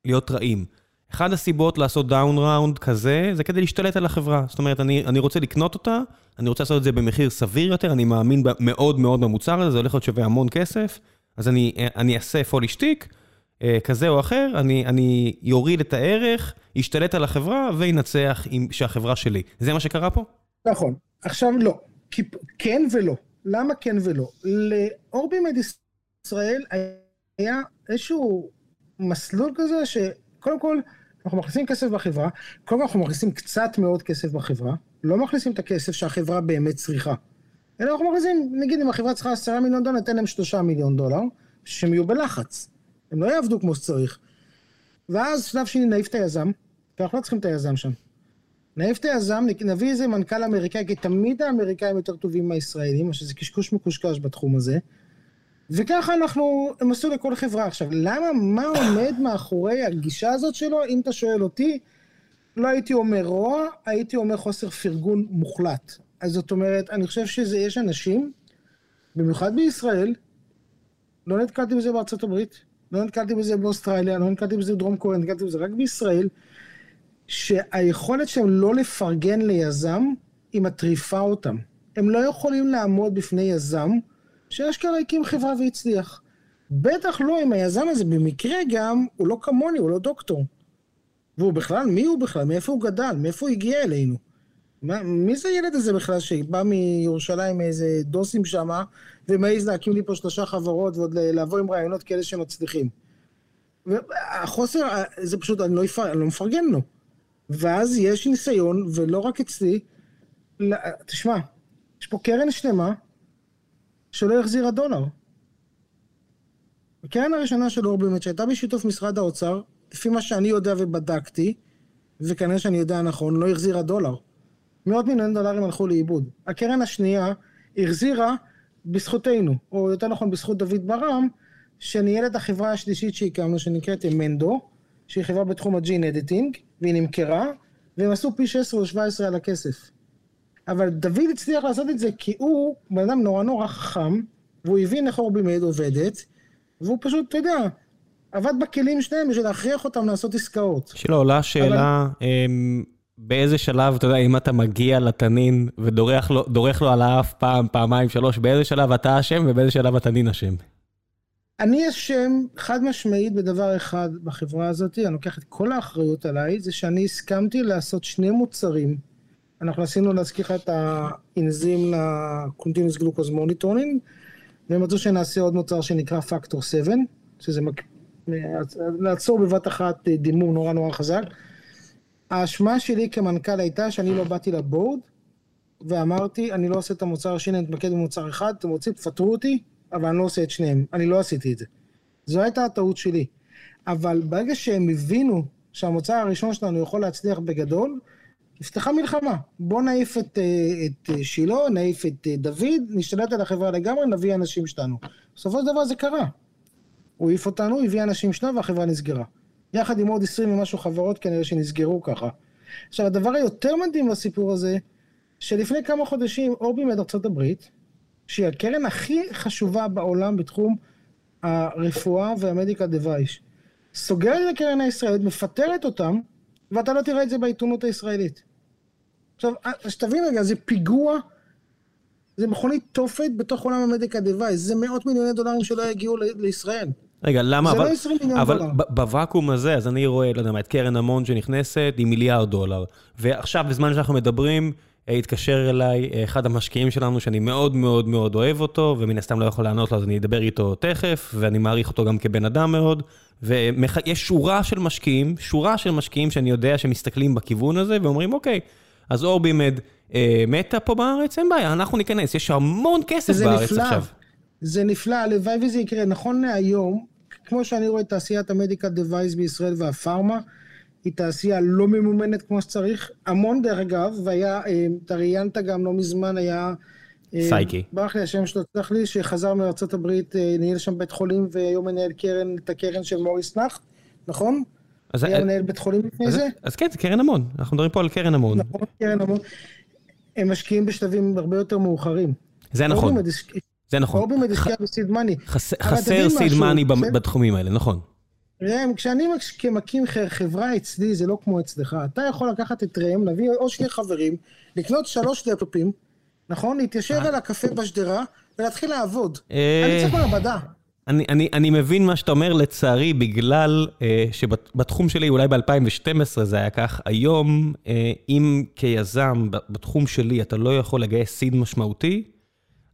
להיות רעים. אחד הסיבות לעשות down round כזה, זה כדי להשתלט על החברה. זאת אומרת, אני, אני רוצה לקנות אותה, אני רוצה לעשות את זה במחיר סביר יותר, אני מאמין מאוד מאוד במוצר הזה, זה הולך להיות שווה המון כסף, אז אני, אני אעשה pull a shtick, אה, כזה או אחר, אני, אני יוריד את הערך, ישתלט על החברה וינצח עם, שהחברה שלי. זה מה שקרה פה? נכון. עכשיו לא. כן ולא. למה כן ולא? לאורבימד ישראל היה איזשהו מסלול כזה שקודם כל, אנחנו מכניסים כסף בחברה, כל אנחנו מכניסים קצת מאוד כסף בחברה, לא מכניסים את הכסף שהחברה באמת צריכה. אלא אנחנו מכניסים, נגיד אם החברה צריכה עשרה מיליון דולר, ניתן להם שלושה מיליון דולר, שהם יהיו בלחץ. הם לא יעבדו כמו שצריך. ואז שלב שני נעיף את היזם, כי אנחנו לא צריכים את היזם שם. נעיף את היזם, נביא איזה מנכ"ל אמריקאי, כי תמיד האמריקאים יותר טובים מהישראלים, שזה קשקוש מקושקש בתחום הזה. וככה אנחנו, הם עשו לכל חברה. עכשיו, למה, מה עומד מאחורי הגישה הזאת שלו? אם אתה שואל אותי, לא הייתי אומר רוע, הייתי אומר חוסר פרגון מוחלט. אז זאת אומרת, אני חושב שיש אנשים, במיוחד בישראל, לא נתקלתי בזה בארצות הברית, לא נתקלתי בזה באוסטרליה, לא נתקלתי בזה בדרום קוריאה, נתקלתי בזה רק בישראל, שהיכולת שלהם לא לפרגן ליזם, היא מטריפה אותם. הם לא יכולים לעמוד בפני יזם שאשכרה הקים חברה והצליח. בטח לא אם היזם הזה במקרה גם, הוא לא כמוני, הוא לא דוקטור. והוא בכלל, מי הוא בכלל? מאיפה הוא גדל? מאיפה הוא הגיע אלינו? מה, מי זה הילד הזה בכלל שבא מירושלים מאיזה דוסים שמה, ומעז להקים לי פה שלושה חברות ועוד לבוא עם רעיונות כאלה שמצליחים. והחוסר, זה פשוט, אני לא, יפר, אני לא מפרגן לו. ואז יש ניסיון, ולא רק אצלי, תשמע, יש פה קרן שלמה שלא החזירה דולר. הקרן הראשונה של אורבימט שהייתה בשיתוף משרד האוצר, לפי מה שאני יודע ובדקתי, וכנראה שאני יודע נכון, לא החזירה דולר. מאות מיליון דולרים הלכו לאיבוד. הקרן השנייה החזירה בזכותנו, או יותר נכון בזכות דוד ברם, שניהל את החברה השלישית שהקמנו, שנקראת אמנדו, שהיא חברה בתחום הג'ין אדיטינג, והיא נמכרה, והם עשו פי 16 או 17 על הכסף. אבל דוד הצליח לעשות את זה כי הוא בן אדם נורא נורא חכם, והוא הבין איך אורבימד עובדת, והוא פשוט, אתה יודע, עבד בכלים שלהם בשביל להכריח אותם לעשות עסקאות. שלא, עולה שאלה, אבל... אמ, באיזה שלב, אתה יודע, אם אתה מגיע לתנין ודורך לו, לו על האף פעם, פעמיים, שלוש, באיזה שלב אתה אשם ובאיזה שלב התנין אשם? אני אשם חד משמעית בדבר אחד בחברה הזאת, אני לוקח את כל האחריות עליי, זה שאני הסכמתי לעשות שני מוצרים. אנחנו עשינו להזכיר לך את האנזים ל-Continuous Glucose Monitoring, והם רצו שנעשה עוד מוצר שנקרא Factor 7, שזה מק... לעצור בבת אחת דימום נורא נורא חזק. האשמה שלי כמנכ"ל הייתה שאני לא באתי לבורד ואמרתי, אני לא עושה את המוצר השני, אני מתמקד במוצר אחד, אתם רוצים, תפטרו אותי, אבל אני לא עושה את שניהם. אני לא עשיתי את זה. זו הייתה הטעות שלי. אבל ברגע שהם הבינו שהמוצר הראשון שלנו יכול להצליח בגדול, נפתחה מלחמה. בואו נעיף את, אה, את אה, שילה, נעיף את אה, דוד, נשתלט על החברה לגמרי, נביא אנשים שלנו. בסופו של דבר זה קרה. הוא העיף אותנו, הביא אנשים שלנו והחברה נסגרה. יחד עם עוד 20 ומשהו חברות כנראה שנסגרו ככה. עכשיו, הדבר היותר מדהים בסיפור הזה, שלפני כמה חודשים אורבימד ארצות הברית, שהיא הקרן הכי חשובה בעולם בתחום הרפואה והמדיקל דווייש, סוגרת את הקרן הישראלית, מפטרת אותם, ואתה לא תראה את זה בעיתונות הישראלית. עכשיו, שתבין רגע, זה פיגוע, זה מכונית תופת בתוך עולם המדיקה דווייס, זה מאות מיליוני דולרים שלא יגיעו לישראל. רגע, למה? זה אבל, לא 20 מיליון אבל דולר. אבל בוואקום הזה, אז אני רואה, לא יודע מה, את קרן המון שנכנסת עם מיליארד דולר. ועכשיו, בזמן שאנחנו מדברים, אה, התקשר אליי אה, אחד המשקיעים שלנו, שאני מאוד מאוד מאוד אוהב אותו, ומן הסתם לא יכול לענות לו, אז אני אדבר איתו תכף, ואני מעריך אותו גם כבן אדם מאוד. ויש שורה של משקיעים, שורה של משקיעים שאני יודע שמסתכלים בכיוון הזה, ואומרים, אוקיי, אז אורבימד אה, מתה פה בארץ, אין בעיה, אנחנו ניכנס, יש המון כסף בארץ נפלא. עכשיו. זה נפלא, הלוואי וזה יקרה. נכון להיום, כמו שאני רואה את תעשיית המדיקל דווייס בישראל והפארמה, היא תעשייה לא ממומנת כמו שצריך. המון דרך אגב, והיה, אה, אתה ראיינת גם לא מזמן, היה... אה, סייקי. ברח לי השם שלו, תסלח לי, שחזר מארצות הברית, אה, ניהל שם בית חולים, והיום מנהל קרן, את הקרן של מוריס נח, נכון? אז היה מנהל בית חולים לפני זה? אז כן, זה קרן המון, אנחנו מדברים פה על קרן המון. נכון, קרן המון. הם משקיעים בשלבים הרבה יותר מאוחרים. זה נכון. זה נכון. אורבימד השקיע בסיד מאני. חסר סיד מאני בתחומים האלה, נכון. ראם, כשאני מקים חברה אצלי, זה לא כמו אצלך. אתה יכול לקחת את ראם, להביא עוד שני חברים, לקנות שלוש לפטופים, נכון? להתיישב אה. על הקפה בשדרה ולהתחיל לעבוד. אה. אני צריך מעבדה. אני, אני, אני מבין מה שאתה אומר, לצערי, בגלל אה, שבתחום שלי, אולי ב-2012 זה היה כך, היום, אה, אם כיזם בתחום שלי אתה לא יכול לגייס סיד משמעותי,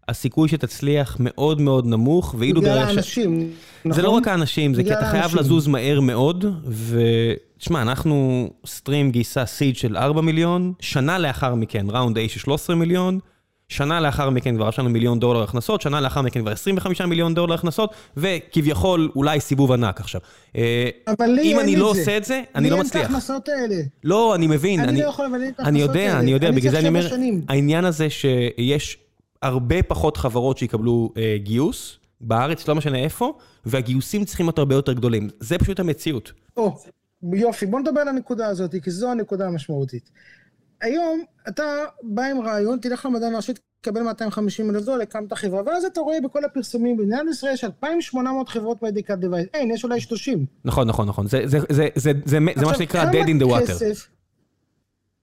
הסיכוי שתצליח מאוד מאוד נמוך, ואילו בגלל האנשים, ש... נכון? זה לא רק האנשים, זה כי אתה חייב לזוז מהר מאוד, ותשמע, אנחנו, סטרים גייסה סיד של 4 מיליון, שנה לאחר מכן, ראונד A של 13 מיליון, שנה לאחר מכן כבר יש לנו מיליון דולר הכנסות, שנה לאחר מכן כבר 25 מיליון דולר הכנסות, וכביכול אולי סיבוב ענק עכשיו. אה, אבל לי אם אני לא עושה את זה, אני לא מצליח. לי אין את ההכנסות האלה. לא, אני מבין. אני לא יכול, אבל אין את ההכנסות האלה. אני יודע, אני יודע, בגלל זה אני אומר, העניין הזה שיש הרבה פחות חברות שיקבלו אה, גיוס בארץ, לא משנה איפה, והגיוסים צריכים להיות הרבה יותר גדולים. זה פשוט המציאות. או, יופי, בוא נדבר על הנקודה הזאת, כי זו הנקודה המשמעותית. היום אתה בא עם רעיון, תלך למדען הראשי, תקבל 250 אלף דולר, הקמת חברה, ואז אתה רואה בכל הפרסומים, במדינת ישראל יש 2,800 חברות מדיקת דווייס, אין, יש אולי 30. נכון, נכון, נכון, זה, זה, זה, זה, זה, זה מה שנקרא dead in the water. כסף,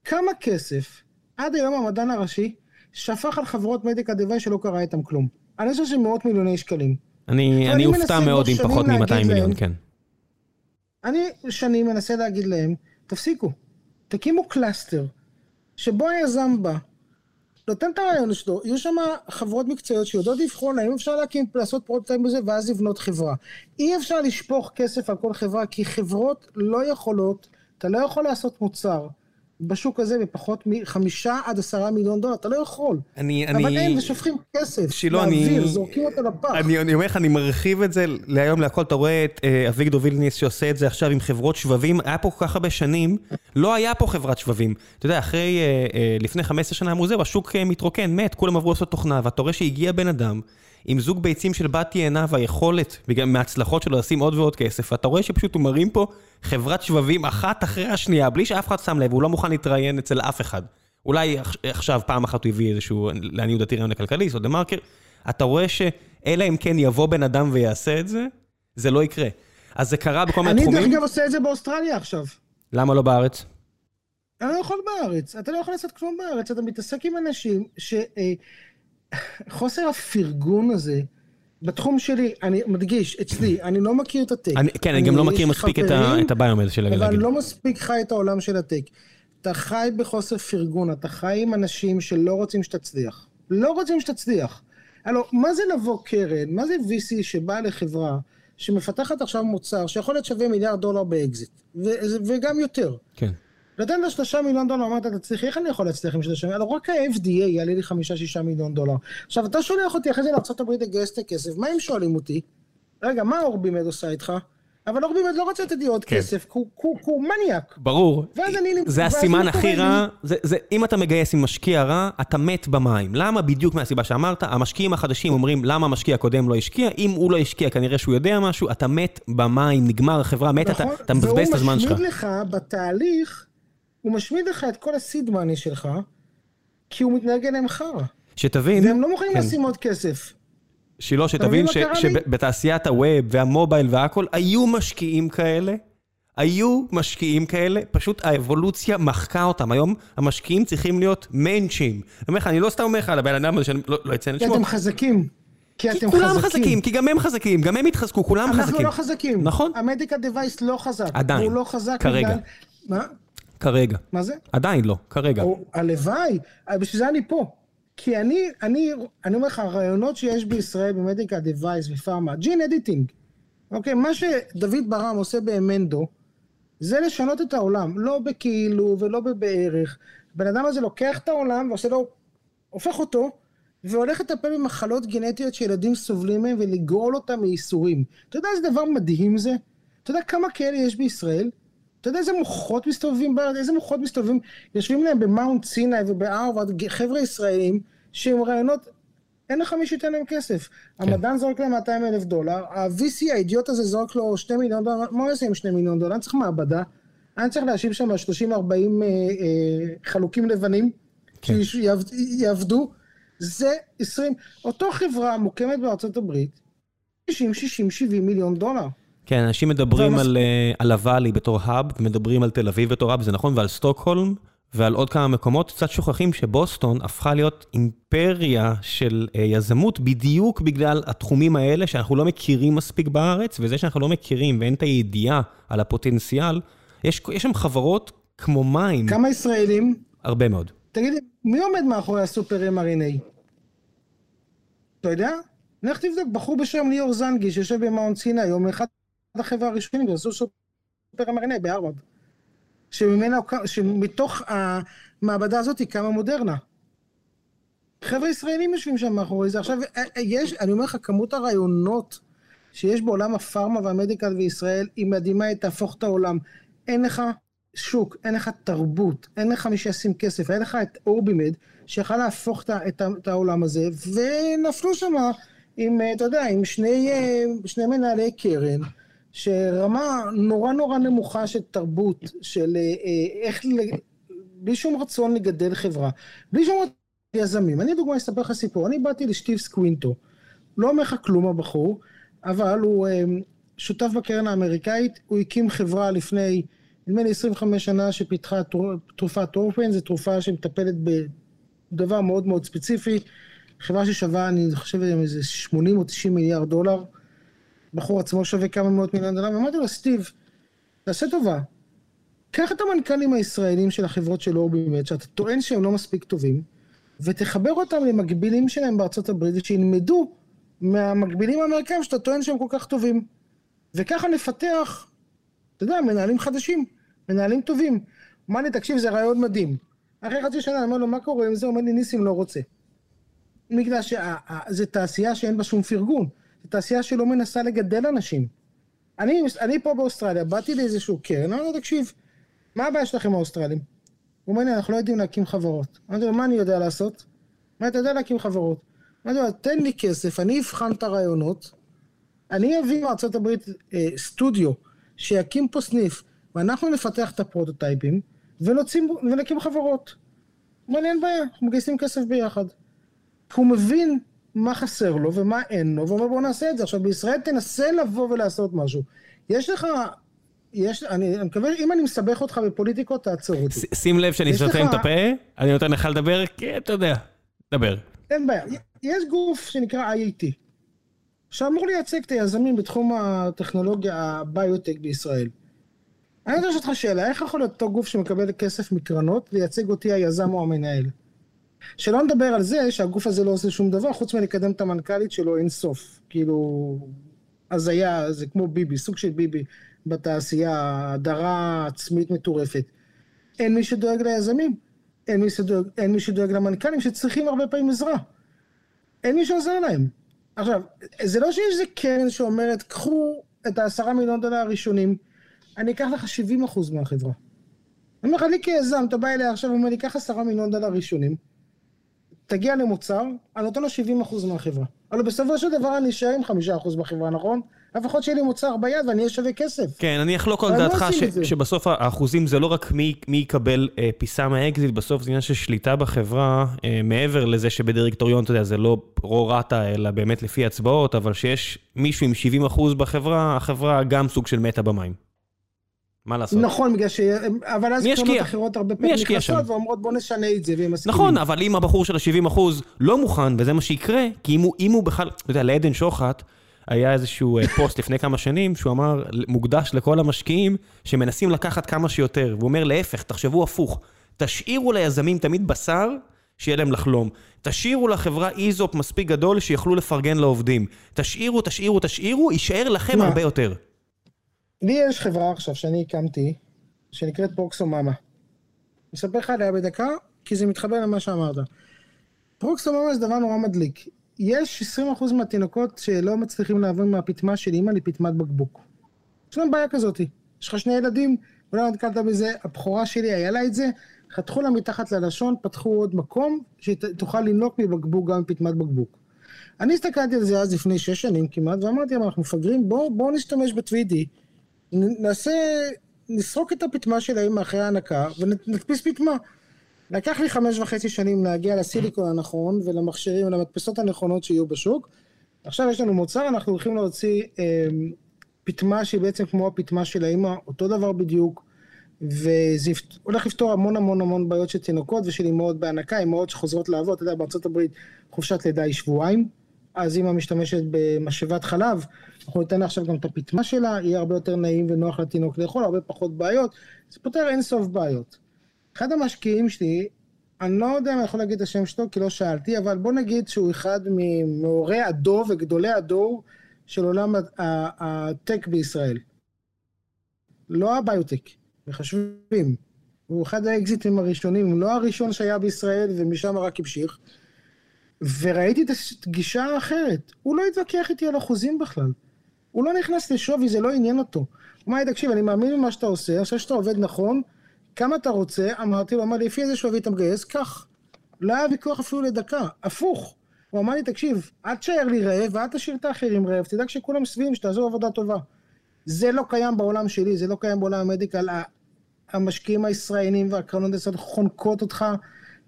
כמה כסף עד היום המדען הראשי שפך על חברות מדיקה דווייס שלא קרה איתם כלום. אני חושב שמאות מיליוני שקלים. אני, אני אופתע מאוד עם פחות מ-200 מיליון, כן. אני שנים מנסה להגיד להם, תפסיקו, תקימו cluster. שבו היזם בא, נותן את הרעיון שלו, יהיו שם חברות מקצועיות שיודעות לבחון האם אפשר להקים, לעשות prototype בזה ואז לבנות חברה. אי אפשר לשפוך כסף על כל חברה, כי חברות לא יכולות, אתה לא יכול לעשות מוצר בשוק הזה בפחות מחמישה עד עשרה מיליון דולר, אתה לא יכול. אני, אבל אני... הם שופכים כסף, שילו, לאוויר, אני... זורקים אותו לפח. אני, אני אומר לך, אני מרחיב את זה להיום להכל, אתה רואה את אה, אביגדור וילניס שעושה את זה עכשיו עם חברות שבבים, היה פה כל כך הרבה שנים, לא היה פה חברת שבבים. אתה יודע, אחרי, אה, אה, לפני 15 שנה אמרו, זהו, השוק מתרוקן, מת, כולם עברו לעשות תוכנה, ואתה רואה שהגיע בן אדם. עם זוג ביצים של בת יענה והיכולת, בגלל מההצלחות שלו לשים עוד ועוד כסף, ואתה רואה שפשוט הוא מרים פה חברת שבבים אחת אחרי השנייה, בלי שאף אחד שם לב, הוא לא מוכן להתראיין אצל אף אחד. אולי עכשיו פעם אחת הוא הביא איזשהו, לעניות דעתי רעיון לכלכליסט או דה מרקר, אתה רואה שאלא אם כן יבוא בן אדם ויעשה את זה, זה לא יקרה. אז זה קרה בכל מיני תחומים. אני דרך אגב עושה את זה באוסטרליה עכשיו. למה לא בארץ? אני לא יכול בארץ, אתה לא יכול לעשות כלום בארץ, אתה מתעסק עם אנשים ש... חוסר הפרגון הזה, בתחום שלי, אני מדגיש, אצלי, אני לא מכיר את הטק. אני, כן, אני אני גם לא מכיר מספיק חברים, את הביומד של הגלגל. אבל לא מספיק חי את העולם של הטק. אתה חי בחוסר פרגון, אתה חי עם אנשים שלא רוצים שתצליח. לא רוצים שתצליח. הלו, מה זה לבוא קרן? מה זה VC שבא לחברה שמפתחת עכשיו מוצר שיכול להיות שווה מיליארד דולר באקזיט, וגם יותר. כן. נותן לו שלושה מיליון דולר, אמרת, תצליח, איך אני יכול להצליח עם שלושה מיליון? רק ה-FDA יעלה לי חמישה-שישה מיליון דולר. עכשיו, אתה שולח אותי אחרי זה לארה"ב לגייס את הכסף, מה הם שואלים אותי? רגע, מה אורבימד עושה איתך? אבל באמת לא רוצה לתת לי עוד כן. כסף, כי הוא מניאק. ברור. זה הסימן הכי רע, אם אתה מגייס עם משקיע רע, אתה מת במים. למה? בדיוק מהסיבה שאמרת, המשקיעים החדשים אומרים, למה המשקיע הקודם לא השקיע? אם הוא לא השקיע, כנראה שהוא יודע משהו, אתה מת במים, נגמר, החברה מתה, אתה נכון. מבזבז את הזמן שלך. והוא משמיד לך בתהליך, הוא משמיד לך את כל הסיד מאני שלך, כי הוא מתנהג אליהם חרא. שתבין... והם לא מוכנים כן. לשים עוד כסף. שילה, שתבין שבתעשיית הווב והמובייל והכל, היו משקיעים כאלה, היו משקיעים כאלה, פשוט האבולוציה מחקה אותם. היום המשקיעים צריכים להיות מיינצ'ים. אני אומר לך, אני לא סתם אומר לך על הבן אדם הזה שאני לא, לא אציין את שמו. כי אתם חזקים. כי אתם כולם חזקים, כי גם הם חזקים, גם הם התחזקו, כולם אנחנו חזקים. אנחנו לא חזקים. נכון. המדיקה דווייס לא חזק. עדיין. הוא לא חזק כרגע. בגלל... מה? כרגע. מה זה? עדיין לא, כרגע. הלוואי, בשביל זה אני פה. כי אני, אני, אני אומר לך, הרעיונות שיש בישראל במדיקה דווייס ופארמה, ג'ין אדיטינג, אוקיי? מה שדוד ברם עושה באמנדו, זה לשנות את העולם, לא בכאילו ולא בבערך. הבן אדם הזה לוקח את העולם ועושה לו, הופך אותו, והולך לטפל במחלות גנטיות שילדים סובלים מהם ולגאול אותם מייסורים. אתה יודע איזה דבר מדהים זה? אתה יודע כמה כאלה יש בישראל? אתה יודע איזה מוחות מסתובבים בארץ, איזה מוחות מסתובבים, יושבים להם במאונט סיני ובהרווארד, חבר'ה ישראלים, שהם רעיונות, אין לך מי שייתן להם כסף. כן. המדען זורק להם 200 אלף דולר, ה-VC האידיוט הזה זורק לו 2 מיליון דולר, מה הוא יעשה עם 2 מיליון דולר? אני צריך מעבדה, אני צריך להשיב שם 30-40 אה, אה, חלוקים לבנים, כן. שיעבדו, זה 20, אותו חברה מוקמת בארצות הברית, 60, 60, 70 מיליון דולר. כן, אנשים מדברים על, uh, על הוואלי בתור האב, ומדברים על תל אביב בתור האב, זה נכון, ועל סטוקהולם, ועל עוד כמה מקומות, קצת שוכחים שבוסטון הפכה להיות אימפריה של uh, יזמות, בדיוק בגלל התחומים האלה שאנחנו לא מכירים מספיק בארץ, וזה שאנחנו לא מכירים ואין את הידיעה על הפוטנציאל, יש, יש שם חברות כמו מים. כמה ישראלים? הרבה מאוד. תגיד, מי עומד מאחורי הסופר mRNA? אתה יודע? לך תבדוק, בחור בשם ליאור זנגי, שיושב במאונט סיני, היום אחד החברה הראשונים, ועשו סופר mRNA בהרווארד. שממנה, שמתוך המעבדה הזאת קמה מודרנה. חבר'ה ישראלים יושבים שם מאחורי זה. עכשיו, אה, אה, יש, אני אומר לך, כמות הרעיונות שיש בעולם הפארמה והמדיקל בישראל, היא מדהימה, היא תהפוך את העולם. אין לך שוק, אין לך תרבות, אין לך מי שישים כסף, אין לך את אורבימד, שיכול להפוך את, את, העולם הזה, ונפלו שם עם, אה, אתה יודע, עם שני, שני מנהלי קרן. שרמה נורא נורא נמוכה של תרבות, של אה, אה, איך, בלי שום רצון לגדל חברה, בלי שום רצון יזמים. אני דוגמא אספר לך סיפור, אני באתי לשטיב סקווינטו, לא אומר לך כלום הבחור, אבל הוא אה, שותף בקרן האמריקאית, הוא הקים חברה לפני, נדמה לי 25 שנה שפיתחה תרופת אורפן, זו תרופה שמטפלת בדבר מאוד מאוד ספציפי, חברה ששווה, אני חושב, איזה 80 או 90 מיליארד דולר. הבחור עצמו שווה כמה מאות מיליון דולר, ואמרתי לו, סטיב, תעשה טובה, קח את המנכ"לים הישראלים של החברות של אורבימט, שאתה טוען שהם לא מספיק טובים, ותחבר אותם למקבילים שלהם בארצות הברית, ושילמדו מהמקבילים האמריקאים שאתה טוען שהם כל כך טובים. וככה נפתח, אתה יודע, מנהלים חדשים, מנהלים טובים. אמר לי, תקשיב, זה רעיון מדהים. אחרי חצי שנה, אני אומר לו, מה קורה עם זה? אומר לי, ניסים לא רוצה. בגלל שזו תעשייה שאין בה שום פרגון. זו תעשייה שלא מנסה לגדל אנשים. אני, אני פה באוסטרליה, באתי לאיזשהו קרן, אמרתי לו, תקשיב, מה הבעיה שלכם האוסטרלים? הוא אומר לי, אנחנו לא יודעים להקים חברות. אמרתי לו, מה אני יודע לעשות? מה אתה יודע להקים חברות? אמרתי לו, תן לי כסף, אני אבחן את הרעיונות, אני אביא מארצות הברית אה, סטודיו שיקים פה סניף, ואנחנו נפתח את הפרוטוטייפים, ונוצאים, ונקים חברות. הוא אומר לי, אין בעיה, אנחנו מגייסים כסף ביחד. הוא מבין מה חסר לו ומה אין לו, ואומר בוא נעשה את זה. עכשיו בישראל תנסה לבוא ולעשות משהו. יש לך, יש, אני, אני מקווה, אם אני מסבך אותך בפוליטיקות, תעצור אותי. שים לב שאני סותם את הפה, אני נותן לך לדבר, כי אתה יודע, דבר. אין בעיה. יש גוף שנקרא IAT, שאמור לייצג את היזמים בתחום הטכנולוגיה הביוטק בישראל. אני רוצה לשאול אותך שאלה, איך יכול להיות אותו גוף שמקבל כסף מקרנות לייצג אותי היזם או המנהל? שלא נדבר על זה שהגוף הזה לא עושה שום דבר, חוץ מלקדם את המנכ"לית שלו אין סוף. כאילו, הזיה, זה כמו ביבי, סוג של ביבי בתעשייה, הדרה עצמית מטורפת. אין מי שדואג ליזמים, אין מי שדואג, אין מי שדואג למנכ"לים שצריכים הרבה פעמים עזרה. אין מי שעוזר להם. עכשיו, זה לא שיש איזה קרן שאומרת, קחו את העשרה מיליון דולר הראשונים, אני אקח לך 70 אחוז מהחברה. אני אומר לך, לי כיזם, אתה בא אליה עכשיו ואומר לי, קח עשרה מיליון דולר ראשונים, תגיע למוצר, אני נותן לו 70 אחוז מהחברה. אבל בסופו של דבר אני אשאר עם 5 אחוז בחברה, נכון? לפחות שיהיה לי מוצר ביד ואני אהיה שווה כסף. כן, אני אחלוק על דעתך שבסוף האחוזים זה לא רק מי יקבל אה, פיסה מהאקזיט, בסוף זה עניין של שליטה בחברה, אה, מעבר לזה שבדירקטוריון, אתה יודע, זה לא פרו-רטה, אלא באמת לפי הצבעות, אבל שיש מישהו עם 70 אחוז בחברה, החברה גם סוג של מתה במים. מה לעשות? נכון, בגלל ש... אבל אז קרנות אחרות הרבה פעמים נכנסות ואומרות בוא נשנה את זה, והם מסכימים. נכון, אבל אם הבחור של ה-70 אחוז לא מוכן, וזה מה שיקרה, כי אם הוא, אם הוא בכלל, אתה יודע, לעדן שוחט, היה איזשהו אה, פוסט לפני כמה שנים, שהוא אמר, מוקדש לכל המשקיעים שמנסים לקחת כמה שיותר. והוא אומר, להפך, תחשבו הפוך, תשאירו ליזמים תמיד בשר, שיהיה להם לחלום. תשאירו לחברה איזופ מספיק גדול שיוכלו לפרגן לעובדים. תשאירו, תשאירו, תשאירו, יישאר לכם הרבה יותר. לי יש חברה עכשיו שאני הקמתי, שנקראת פרוקסוממה. אני אספר לך עליה בדקה, כי זה מתחבר למה שאמרת. פרוקסוממה זה דבר נורא מדליק. יש 20% מהתינוקות שלא מצליחים לעבור מהפטמה של אימא לפטמת בקבוק. יש להם בעיה כזאת. יש לך שני ילדים, אולי לא נתקלת בזה, הבכורה שלי היה לה את זה, חתכו לה מתחת ללשון, פתחו עוד מקום, שתוכל לנוק מבקבוק גם מפטמת בקבוק. אני הסתכלתי על זה אז לפני שש שנים כמעט, ואמרתי, אנחנו מפגרים, בואו בוא נשתמש בטווידי, נעשה, נסרוק את הפטמה שלהם מאחרי ההנקה, ונדפיס פטמה. לקח לי חמש וחצי שנים להגיע לסיליקון הנכון ולמכשירים ולמדפסות הנכונות שיהיו בשוק. עכשיו יש לנו מוצר, אנחנו הולכים להוציא אה, פטמה שהיא בעצם כמו הפטמה של האימא, אותו דבר בדיוק, וזה הולך לפתור המון המון המון בעיות של תינוקות ושל אימהות בהנקה, אימהות שחוזרות לעבוד, אתה יודע, הברית חופשת לידה היא שבועיים, אז אימא משתמשת במשאבת חלב, אנחנו ניתן לה עכשיו גם את הפטמה שלה, יהיה הרבה יותר נעים ונוח לתינוק לאכול, הרבה פחות בעיות, זה פותר אין סוף בעיות. אחד המשקיעים שלי, אני לא יודע אם אני יכול להגיד את השם שלו, כי לא שאלתי, אבל בוא נגיד שהוא אחד ממעורי הדור וגדולי הדור של עולם הטק בישראל. לא הביוטק, מחשבים. הוא אחד האקזיטים הראשונים, לא הראשון שהיה בישראל ומשם רק המשיך. וראיתי את הגישה האחרת. הוא לא התווכח איתי על אחוזים בכלל. הוא לא נכנס לשווי, זה לא עניין אותו. הוא אמר לי, תקשיב, אני מאמין במה שאתה עושה, אני חושב שאתה עובד נכון, כמה אתה רוצה? אמרתי לו, אמר לי, לפי איזה שווי אתה מגייס? קח. לא היה ויכוח אפילו לדקה, הפוך. הוא אמר לי, תקשיב, אל תשאר לי רעב ואל תשאיר את האחרים רעב, תדאג שכולם שבעים, שתעזור עבודה טובה. זה לא קיים בעולם שלי, זה לא קיים בעולם המדיקל. המשקיעים הישראלים והקרנות הישראליות חונקות אותך,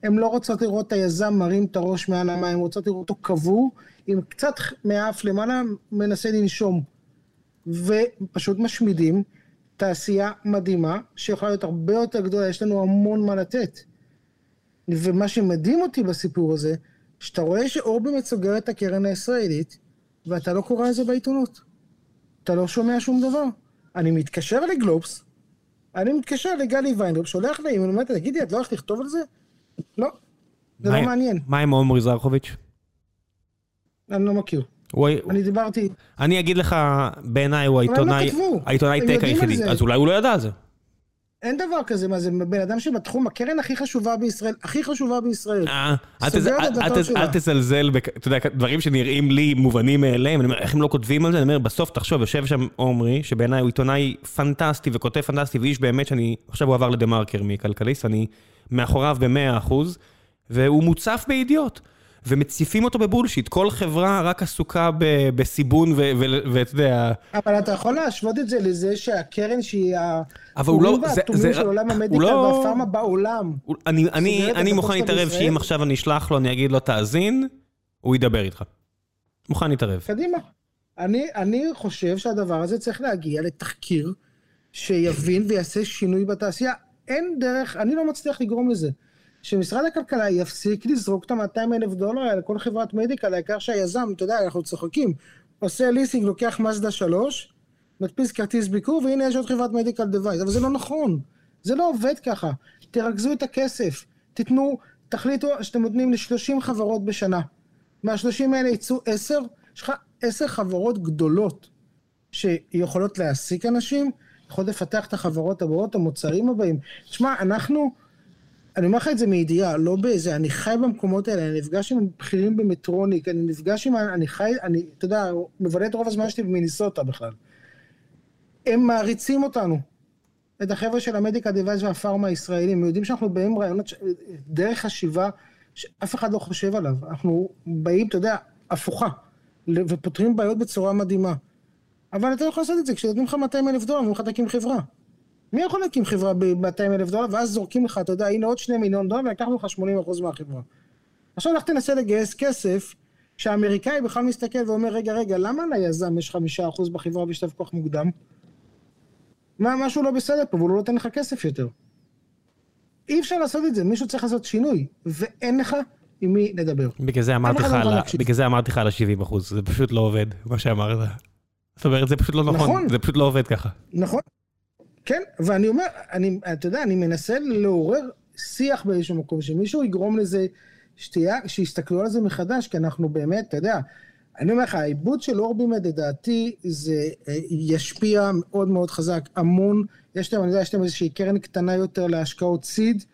הן לא רוצות לראות את היזם מרים את הראש מעל המים, הן רוצות לראות אותו קבור, עם קצת מהאף למעלה, מנסה לנשום. ופשוט משמידים תעשייה מדהימה, שיכולה להיות הרבה יותר גדולה, יש לנו המון מה לתת. ומה שמדהים אותי בסיפור הזה, שאתה רואה שאורבי סוגר את הקרן הישראלית, ואתה לא קורא על זה בעיתונות. אתה לא שומע שום דבר. אני מתקשר לגלובס, אני מתקשר לגלי ויינרופ, שולח לי, אני אומר, תגידי, את לא הולכת לכתוב על זה? לא, זה לא מעניין. מה עם עומרי זרחוביץ'? אני לא מכיר. אני דיברתי... אני אגיד לך, בעיניי הוא העיתונאי, העיתונאי טק היחידי, אז אולי הוא לא ידע על זה. אין דבר כזה, מה זה בן אדם שבתחום, הקרן הכי חשובה בישראל, הכי חשובה בישראל. אה, אל תזלזל, אתה יודע, דברים שנראים לי מובנים מאליהם, אני אומר, איך הם לא כותבים על זה? אני אומר, בסוף תחשוב, יושב שם עומרי, שבעיניי הוא עיתונאי פנטסטי וכותב פנטסטי, ואיש באמת שאני, עכשיו הוא עבר לדה מרקר מכלכליסט, אני מאחוריו במאה אחוז, והוא מוצף בידיעות. ומציפים אותו בבולשיט, כל חברה רק עסוקה בסיבון ואתה יודע... אבל אתה יכול להשוות את זה לזה שהקרן שהיא הפורים והתומים של עולם המדיקל לא- והפארמה בעולם. אני מוכן להתערב שאם עכשיו אני אשלח לו, אני אגיד לו תאזין, הוא ידבר איתך. מוכן להתערב. קדימה. אני חושב שהדבר הזה צריך להגיע לתחקיר שיבין ויעשה שינוי בתעשייה. אין דרך, אני לא מצליח לגרום לזה. שמשרד הכלכלה יפסיק לזרוק את ה-200 אלף דולר האלה לכל חברת מדיקל, העיקר שהיזם, אתה יודע, אנחנו צוחקים, עושה ליסינג, לוקח מזדה 3, מדפיס כרטיס ביקור, והנה יש עוד חברת מדיקל דווייז, אבל זה לא נכון, זה לא עובד ככה. תרכזו את הכסף, תיתנו, תחליטו שאתם נותנים ל-30 חברות בשנה. מה-30 האלה יצאו 10, יש לך 10 חברות גדולות שיכולות להעסיק אנשים, יכולות לפתח את החברות הבאות, המוצרים הבאים. תשמע, אנחנו... אני אומר לך את זה מידיעה, לא באיזה, אני חי במקומות האלה, אני נפגש עם בכירים במטרוניק, אני נפגש עם, אני חי, אני, אתה יודע, מבלה את רוב הזמן שלי במיניסוטה בכלל. הם מעריצים אותנו. את החבר'ה של המדיקה דיווייס והפארמה הישראלים, הם יודעים שאנחנו באים רעיונות, דרך חשיבה שאף אחד לא חושב עליו. אנחנו באים, אתה יודע, הפוכה, ופותרים בעיות בצורה מדהימה. אבל אתה לא יכול לעשות את זה כשנותנים לך 200 אלף דולר, אומרים לך תקים חברה. מי יכול להקים חברה ב-200 אלף דולר, ואז זורקים לך, אתה יודע, הנה עוד 2 מיליון דולר, ולקחנו לך 80 אחוז מהחברה. עכשיו לך תנסה לגייס כסף, שהאמריקאי בכלל מסתכל ואומר, רגע, רגע, למה ליזם יש 5% בחברה בשלב כוח מוקדם? מה, משהו לא בסדר פה, והוא לא נותן לך כסף יותר. אי אפשר לעשות את זה, מישהו צריך לעשות שינוי, ואין לך עם מי לדבר. בגלל זה אמרתי לך על, בגלל זה אמרתי לך על ה-70 אחוז, זה פשוט לא עובד, מה שאמרת. זאת אומרת, זה פשוט לא נכון, נכון. זה פשוט לא עובד ככה. נכון, כן, ואני אומר, אני, אתה יודע, אני מנסה לעורר שיח באיזשהו מקום, שמישהו יגרום לזה, שתהיה, שיסתכלו על זה מחדש, כי אנחנו באמת, אתה יודע, אני אומר לך, העיבוד של אורבימד, לדעתי, זה אה, ישפיע מאוד מאוד חזק, המון, יש להם, אני יודע, יש להם איזושהי קרן קטנה יותר להשקעות סיד,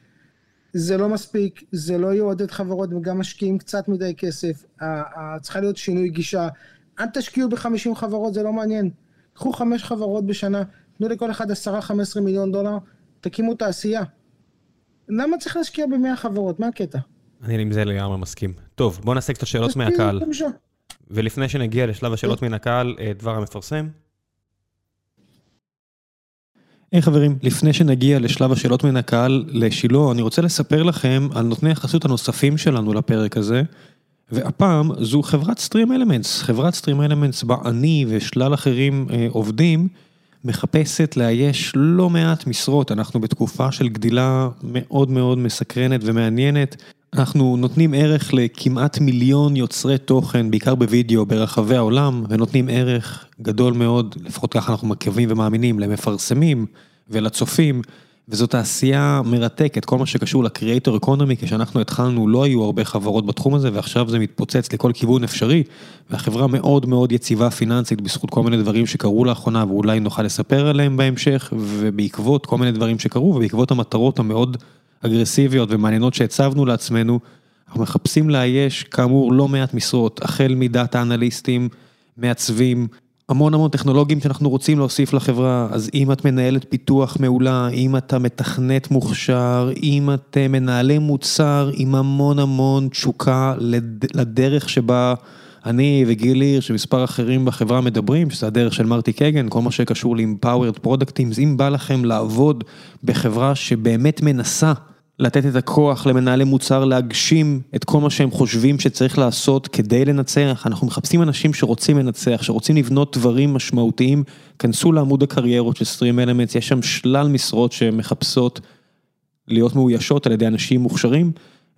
זה לא מספיק, זה לא יעודד חברות, הם גם משקיעים קצת מדי כסף, צריכה להיות שינוי גישה, אל תשקיעו ב-50 חברות, זה לא מעניין. קחו חמש חברות בשנה, תנו לכל אחד 10-15 מיליון דולר, תקימו תעשייה. למה צריך להשקיע ב-100 חברות? מה הקטע? אני עם זה לגמרי מסכים. טוב, בוא נעשה קצת שאלות מהקהל. ולפני שנגיע לשלב השאלות מן הקהל, אה, דבר המפרסם. היי hey, חברים, לפני שנגיע לשלב השאלות מן הקהל לשילה, אני רוצה לספר לכם על נותני החסות הנוספים שלנו לפרק הזה. והפעם זו חברת סטרים אלמנטס, חברת סטרים אלמנטס בה אני ושלל אחרים אה, עובדים, מחפשת לאייש לא מעט משרות, אנחנו בתקופה של גדילה מאוד מאוד מסקרנת ומעניינת. אנחנו נותנים ערך לכמעט מיליון יוצרי תוכן, בעיקר בווידאו, ברחבי העולם, ונותנים ערך גדול מאוד, לפחות ככה אנחנו מקווים ומאמינים, למפרסמים ולצופים. וזו תעשייה מרתקת, כל מה שקשור לקריאייטור אקונומי, כשאנחנו התחלנו לא היו הרבה חברות בתחום הזה, ועכשיו זה מתפוצץ לכל כיוון אפשרי, והחברה מאוד מאוד יציבה פיננסית בזכות כל מיני דברים שקרו לאחרונה, ואולי נוכל לספר עליהם בהמשך, ובעקבות כל מיני דברים שקרו, ובעקבות המטרות המאוד אגרסיביות ומעניינות שהצבנו לעצמנו, אנחנו מחפשים לאייש כאמור לא מעט משרות, החל מדאטה אנליסטים, מעצבים, המון המון טכנולוגים שאנחנו רוצים להוסיף לחברה, אז אם את מנהלת פיתוח מעולה, אם אתה מתכנת מוכשר, אם את מנהלי מוצר עם המון המון תשוקה לדרך שבה אני וגיל היר, שמספר אחרים בחברה מדברים, שזה הדרך של מרטי קגן, כל מה שקשור ל-empowered products, אם בא לכם לעבוד בחברה שבאמת מנסה לתת את הכוח למנהלי מוצר להגשים את כל מה שהם חושבים שצריך לעשות כדי לנצח, אנחנו מחפשים אנשים שרוצים לנצח, שרוצים לבנות דברים משמעותיים, כנסו לעמוד הקריירות של סטרים אלמנטס, יש שם שלל משרות שמחפשות להיות מאוישות על ידי אנשים מוכשרים,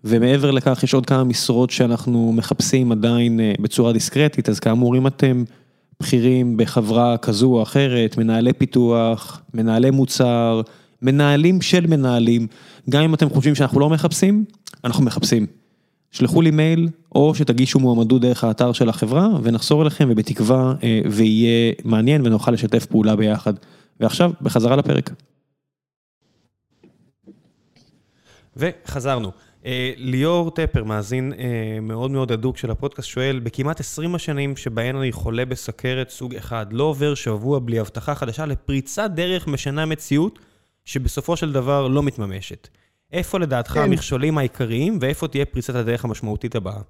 ומעבר לכך יש עוד כמה משרות שאנחנו מחפשים עדיין אה, בצורה דיסקרטית, אז כאמור אם אתם בכירים בחברה כזו או אחרת, מנהלי פיתוח, מנהלי מוצר, מנהלים של מנהלים, גם אם אתם חושבים שאנחנו לא מחפשים, אנחנו מחפשים. שלחו לי מייל, או שתגישו מועמדות דרך האתר של החברה, ונחזור אליכם, ובתקווה אה, ויהיה מעניין ונוכל לשתף פעולה ביחד. ועכשיו, בחזרה לפרק. וחזרנו. אה, ליאור טפר, מאזין אה, מאוד מאוד הדוק של הפודקאסט, שואל, בכמעט 20 השנים שבהן אני חולה בסכרת סוג אחד, לא עובר שבוע בלי הבטחה חדשה לפריצת דרך משנה מציאות, שבסופו של דבר לא מתממשת. איפה לדעתך כן. המכשולים העיקריים, ואיפה תהיה פריצת הדרך המשמעותית הבאה?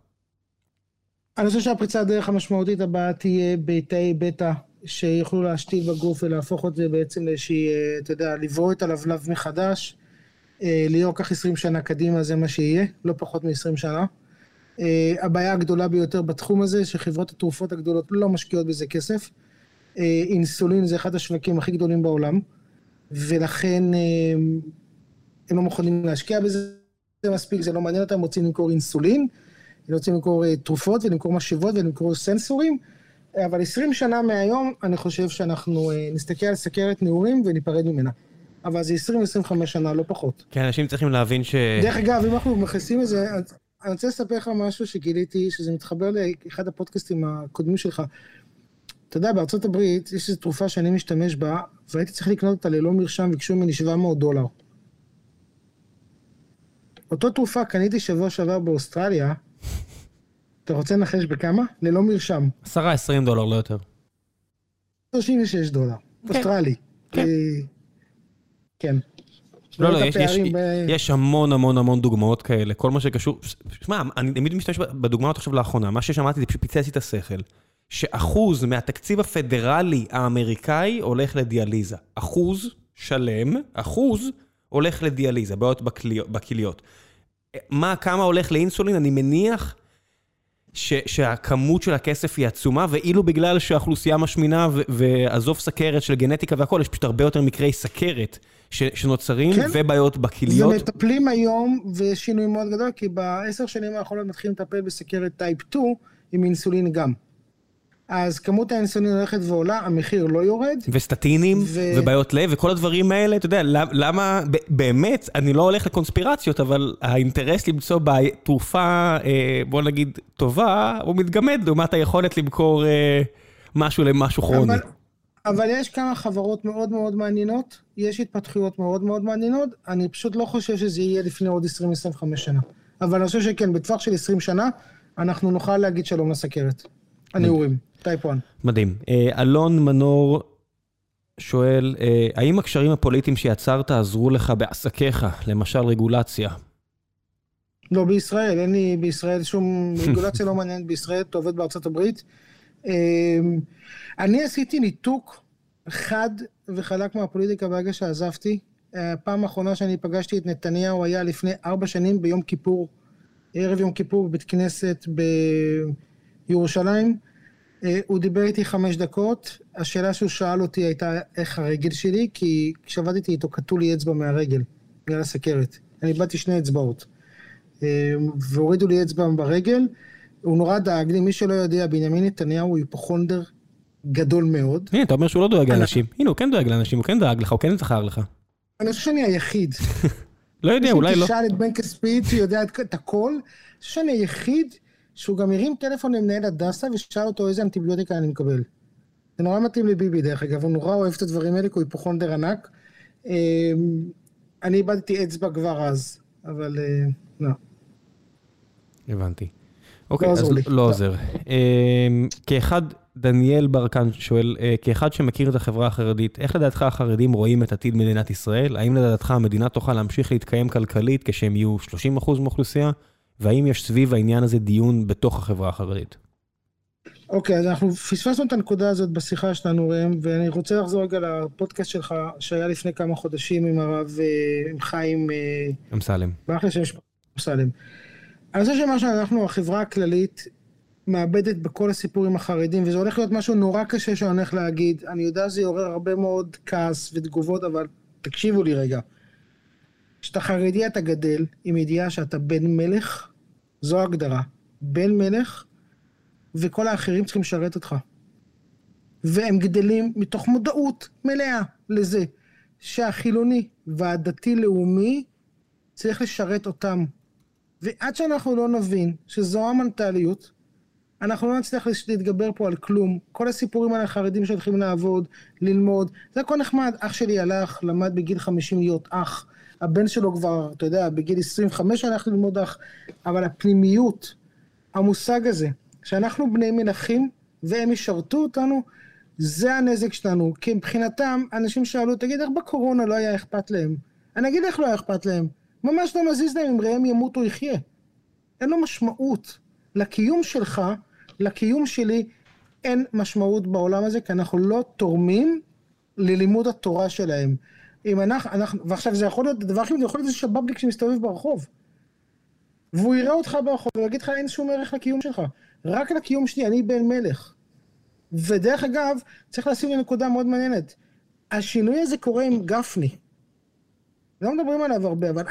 אני חושב שהפריצת הדרך המשמעותית הבאה תהיה בתאי בטא, שיוכלו להשתיל בגוף ולהפוך את זה בעצם לאיזושהי, אה, אתה יודע, לברוא את הלבלב מחדש. אה, ליאור קח 20 שנה קדימה, זה מה שיהיה, לא פחות מ-20 שנה. אה, הבעיה הגדולה ביותר בתחום הזה, שחברות התרופות הגדולות לא משקיעות בזה כסף. אינסולין זה אחד השווקים הכי גדולים בעולם. ולכן אה, הם לא מוכנים להשקיע בזה מספיק, זה לא מעניין אותם, הם רוצים למכור אינסולין, הם רוצים למכור אה, תרופות ולמכור משאבות ולמכור סנסורים, אבל 20 שנה מהיום, אני חושב שאנחנו אה, נסתכל על סכרת נעורים וניפרד ממנה. אבל זה 20-25 שנה, לא פחות. כן, אנשים צריכים להבין ש... דרך אגב, אם אנחנו מכניסים את זה, אני רוצה לספר לך משהו שגיליתי, שזה מתחבר לאחד הפודקאסטים הקודמים שלך. אתה יודע, בארצות הברית יש איזו תרופה שאני משתמש בה, והייתי צריך לקנות אותה ללא מרשם, ביקשו ממני 700 דולר. אותו תרופה קניתי שבוע שעבר באוסטרליה, אתה רוצה לנחש בכמה? ללא מרשם. 10-20 דולר, לא יותר. 36 דולר. אוסטרלי. כן. כן. לא, לא, יש, יש, ב... יש המון המון המון דוגמאות כאלה, כל מה שקשור... שמע, אני תמיד משתמש בדוגמאות עכשיו לאחרונה, מה ששמעתי זה פשוט פיצץ לי את השכל. שאחוז מהתקציב הפדרלי האמריקאי הולך לדיאליזה. אחוז שלם, אחוז הולך לדיאליזה, בעיות בכליות. מה, כמה הולך לאינסולין? אני מניח ש, שהכמות של הכסף היא עצומה, ואילו בגלל שהאוכלוסייה משמינה, ועזוב סכרת של גנטיקה והכול, יש פשוט הרבה יותר מקרי סכרת ש, שנוצרים, כן. ובעיות בכליות. ומטפלים היום, ויש שינוי מאוד גדול, כי בעשר שנים האחרונות מתחילים לטפל בסכרת טייפ 2 עם אינסולין גם. אז כמות האינסולין הולכת ועולה, המחיר לא יורד. וסטטינים, ו... ובעיות לב, וכל הדברים האלה, אתה יודע, למה, באמת, אני לא הולך לקונספירציות, אבל האינטרס למצוא תרופה, אה, בוא נגיד, טובה, הוא מתגמד לעומת היכולת למכור אה, משהו למשהו כרוני. אבל, אבל יש כמה חברות מאוד מאוד מעניינות, יש התפתחויות מאוד מאוד מעניינות, אני פשוט לא חושב שזה יהיה לפני עוד 20-25 שנה. אבל אני חושב שכן, בטווח של 20 שנה, אנחנו נוכל להגיד שלום לסכרת. הנעורים. טייפ 1. מדהים. אה, אלון מנור שואל, אה, האם הקשרים הפוליטיים שיצרת עזרו לך בעסקיך, למשל רגולציה? לא בישראל, אין לי בישראל שום רגולציה לא מעניינת בישראל, אתה עובד בארצות הברית. אה, אני עשיתי ניתוק חד וחלק מהפוליטיקה ברגע שעזבתי. הפעם האחרונה שאני פגשתי את נתניהו היה לפני ארבע שנים ביום כיפור, ערב יום כיפור בבית כנסת בירושלים. אה, הוא דיבר איתי חמש דקות, השאלה שהוא שאל אותי הייתה איך הרגל שלי, כי כשעבדתי איתו קטעו לי אצבע מהרגל, בגלל הסכרת. אני איבדתי שני אצבעות. אה, והורידו לי אצבע ברגל, הוא נורא דאג לי, מי שלא יודע, בנימין נתניהו הוא היפוכונדר גדול מאוד. הנה, אתה אומר שהוא לא דואג לאנשים. הנה, הוא כן דואג לאנשים, הוא כן דאג לך, הוא כן זכר לך. אני חושב שאני היחיד. לא יודע, אולי לא. תשאל את בן כספית, הוא יודע את הכל. אני חושב שאני היחיד שהוא גם הרים טלפון למנהל הדסה ושאל אותו איזה אנטיביוטיקה אני מקבל. זה נורא מתאים לביבי דרך אגב, הוא נורא אוהב את הדברים האלה כי הוא היפוכונדר ענק. אמ, אני איבדתי אצבע כבר אז, אבל אה, לא. הבנתי. אוקיי, לא אז לא, עוזר. אמ, כאחד, דניאל ברקן שואל, אה, כאחד שמכיר את החברה החרדית, איך לדעתך החרדים רואים את עתיד מדינת ישראל? האם לדעתך המדינה תוכל להמשיך להתקיים כלכלית כשהם יהיו 30% מהאוכלוסייה? והאם יש סביב העניין הזה דיון בתוך החברה החרדית? אוקיי, okay, אז אנחנו פספסנו את הנקודה הזאת בשיחה שלנו, ראם, ואני רוצה לחזור רגע לפודקאסט שלך, שהיה לפני כמה חודשים עם הרב, אה, עם חיים... אה, אמסלם. באחלה שם אמסלם. אני חושב שמה שאנחנו, החברה הכללית, מאבדת בכל הסיפור עם החרדים, וזה הולך להיות משהו נורא קשה שאני הולך להגיד. אני יודע שזה יעורר הרבה מאוד כעס ותגובות, אבל תקשיבו לי רגע. כשאתה חרדי אתה גדל עם ידיעה שאתה בן מלך, זו ההגדרה. בן מלך, וכל האחרים צריכים לשרת אותך. והם גדלים מתוך מודעות מלאה לזה שהחילוני והדתי-לאומי צריך לשרת אותם. ועד שאנחנו לא נבין שזו המנטליות, אנחנו לא נצליח להתגבר פה על כלום. כל הסיפורים על החרדים שהולכים לעבוד, ללמוד, זה הכל נחמד. אח שלי הלך, למד בגיל 50 להיות אח. הבן שלו כבר, אתה יודע, בגיל 25 הלך ללמוד אח, אבל הפנימיות, המושג הזה, שאנחנו בני מלכים והם ישרתו אותנו, זה הנזק שלנו. כי מבחינתם, אנשים שאלו, תגיד, איך בקורונה לא היה אכפת להם? אני אגיד איך לא היה אכפת להם. ממש לא מזיז להם אם ראם ימות או יחיה. אין לו משמעות. לקיום שלך, לקיום שלי, אין משמעות בעולם הזה, כי אנחנו לא תורמים ללימוד התורה שלהם. אם אנחנו, אנחנו, ועכשיו זה יכול להיות, דבר אחר, זה יכול להיות איזה שבבניק שמסתובב ברחוב. והוא יראה אותך ברחוב ויגיד לך אין שום ערך לקיום שלך. רק לקיום שלי, אני בן מלך. ודרך אגב, צריך לשים לי נקודה מאוד מעניינת. השינוי הזה קורה עם גפני. לא מדברים עליו הרבה, אבל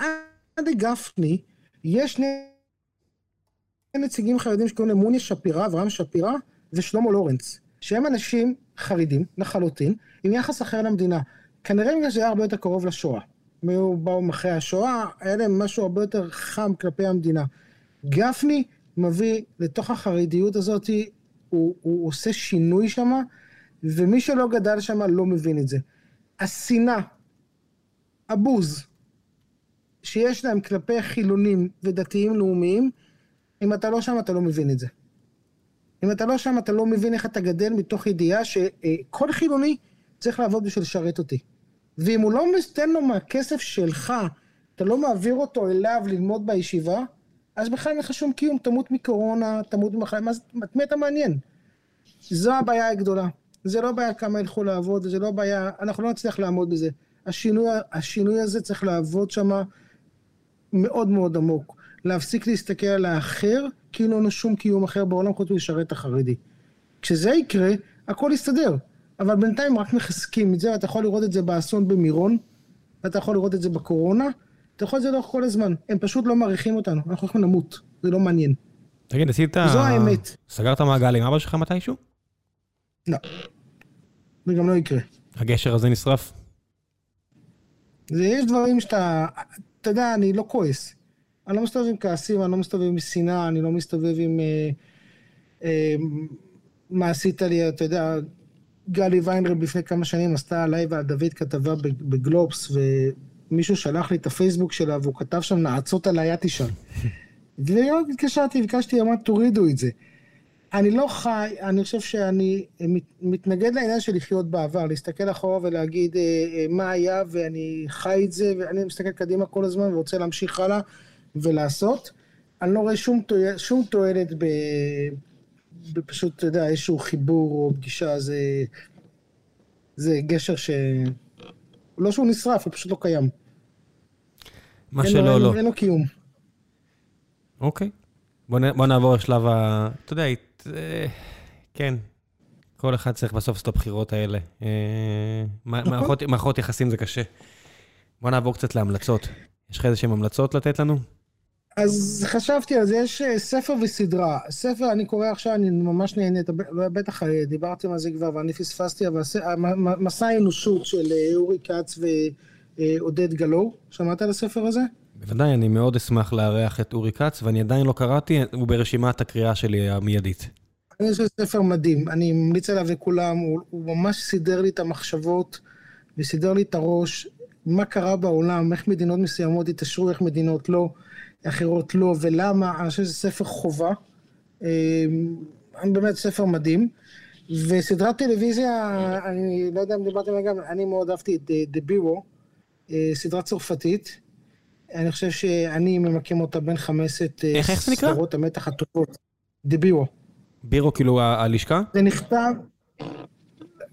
עד גפני, יש שני נציגים חרדים שקוראים להם מוני שפירא, אברהם שפירא ושלמה לורנץ, שהם אנשים חרדים לחלוטין, עם יחס אחר למדינה. כנראה בגלל שזה היה הרבה יותר קרוב לשואה. הם באו אחרי השואה, היה להם משהו הרבה יותר חם כלפי המדינה. גפני מביא לתוך החרדיות הזאת, הוא, הוא עושה שינוי שם, ומי שלא גדל שם לא מבין את זה. השנאה, הבוז, שיש להם כלפי חילונים ודתיים לאומיים, אם אתה לא שם אתה לא מבין את זה. אם אתה לא שם אתה לא מבין איך אתה גדל מתוך ידיעה שכל חילוני צריך לעבוד בשביל לשרת אותי. ואם הוא לא נותן לו מהכסף שלך, אתה לא מעביר אותו אליו ללמוד בישיבה, אז בכלל אין לך שום קיום, תמות מקורונה, תמות ממחלה, את מי אתה מעניין? זו הבעיה הגדולה. זה לא בעיה כמה ילכו לעבוד, זה לא בעיה, אנחנו לא נצליח לעמוד בזה. השינוי, השינוי הזה צריך לעבוד שם מאוד מאוד עמוק. להפסיק להסתכל על האחר, כאילו אין לו שום קיום אחר בעולם חוץ מלשרת את החרדי. כשזה יקרה, הכל יסתדר. אבל בינתיים רק מחזקים את זה, ואתה יכול לראות את זה באסון במירון, ואתה יכול לראות את זה בקורונה, אתה יכול לראות את זה לאורך כל הזמן. הם פשוט לא מעריכים אותנו, אנחנו יכולים למות, זה לא מעניין. תגיד, עשית... זו האמת. סגרת מעגל עם אבא שלך מתישהו? לא. זה גם לא יקרה. הגשר הזה נשרף? זה, יש דברים שאתה... אתה יודע, אני לא כועס. אני לא מסתובב עם כעסים, אני לא מסתובב עם שנאה, אני לא מסתובב עם... אה, אה, מה עשית לי, אתה יודע, גלי ויינרב לפני כמה שנים עשתה עליי ועל דוד כתבה בגלובס, ומישהו שלח לי את הפייסבוק שלה, והוא כתב שם נעצות עליי, את תשאל. התקשרתי, ביקשתי, אמרתי, תורידו את זה. אני לא חי, אני חושב שאני מתנגד לעניין של לחיות בעבר, להסתכל אחורה ולהגיד אה, אה, מה היה ואני חי את זה ואני מסתכל קדימה כל הזמן ורוצה להמשיך הלאה ולעשות. אני לא רואה שום, שום תועלת ב... בפשוט, אתה יודע, איזשהו חיבור או פגישה, זה, זה גשר ש... לא שהוא נשרף, הוא פשוט לא קיים. מה שלא, לא. אין, אין לו קיום. אוקיי. בוא, נ, בוא נעבור לשלב ה... אתה יודע, אה, כן, כל אחד צריך בסוף לעשות את הבחירות האלה. אה, נכון. מערכות יחסים זה קשה. בוא נעבור קצת להמלצות. יש לך איזה שהן המלצות לתת לנו? אז חשבתי על זה, יש אה, ספר וסדרה. ספר, אני קורא עכשיו, אני ממש נהנה, בטח דיברתם על זה כבר ואני פספסתי, אבל מסע האנושות של אורי כץ ועודד גלאור, שמעת על הספר הזה? בוודאי, אני מאוד אשמח לארח את אורי כץ, ואני עדיין לא קראתי, הוא ברשימת הקריאה שלי המיידית. אני חושב שזה ספר מדהים, אני ממליץ עליו לכולם, הוא, הוא ממש סידר לי את המחשבות וסידר לי את הראש, מה קרה בעולם, איך מדינות מסוימות התעשרו, איך מדינות לא, אחרות לא, ולמה, אני חושב שזה ספר חובה. אמ, באמת ספר מדהים. וסדרת טלוויזיה, אני לא יודע אם דיברתם גם, אני מאוד אהבתי את The Bureau, אה, סדרה צרפתית. אני חושב שאני ממקם אותה בין זה נקרא? סדרות המתח הטובות. דה בירו. בירו כאילו הלשכה? זה נכתב,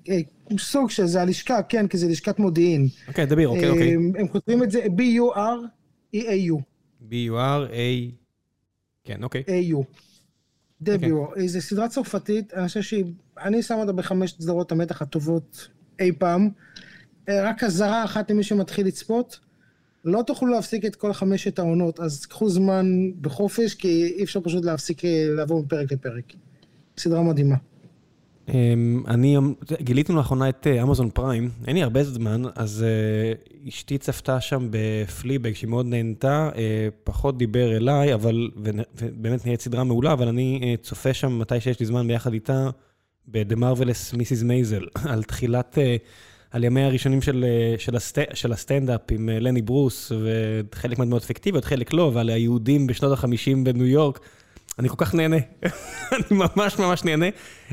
אה, סוג של זה הלשכה, כן, כי זה לשכת מודיעין. אוקיי, דה בירו, אוקיי, אוקיי. הם כותבים את זה B-U-R-E-A-U. B-U-R-A... כן, אוקיי. A-U. דה בירו. זו סדרה צרפתית, אני חושב שהיא... אני שם אותה בחמש סדרות המתח הטובות אי פעם. אה, רק אזהרה אחת למי שמתחיל לצפות. לא תוכלו להפסיק את כל חמשת העונות, אז קחו זמן בחופש, כי אי אפשר פשוט להפסיק אה, לעבור מפרק לפרק. סדרה מדהימה. אמ, אני גיליתי לאחרונה את אמזון אה, פריים, אין לי הרבה זמן, אז uh, אשתי צפתה שם בפליבג שהיא מאוד נהנתה, uh, פחות דיבר אליי, אבל, ובאמת נהיית סדרה מעולה, אבל אני צופה שם מתי שיש לי זמן ביחד איתה, ב-The Mrs. Maisel, על תחילת... על ימי הראשונים של, אה, של, הסט, של הסטנדאפ עם אה, לני ברוס, וחלק מהדמות פיקטיביות, חלק לא, ועל היהודים בשנות ה-50 בניו יורק. אני כל כך נהנה, אני ממש ממש נהנה.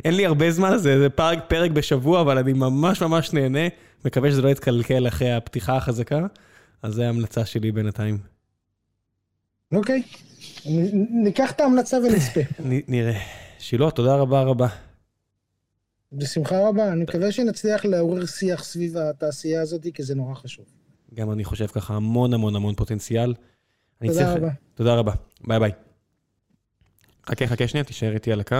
אין לי הרבה זמן, זה, זה פרק, פרק בשבוע, אבל אני ממש ממש נהנה. מקווה שזה לא יתקלקל אחרי הפתיחה החזקה, אז זו ההמלצה שלי בינתיים. אוקיי, ניקח את ההמלצה ונצפה. נראה. שילה, תודה רבה רבה. בשמחה רבה, אני מקווה שנצליח לעורר שיח סביב התעשייה הזאת, כי זה נורא חשוב. גם אני חושב ככה, המון המון המון פוטנציאל. תודה רבה. תודה רבה. ביי ביי. חכה, חכה שנייה, תישאר איתי על הקו.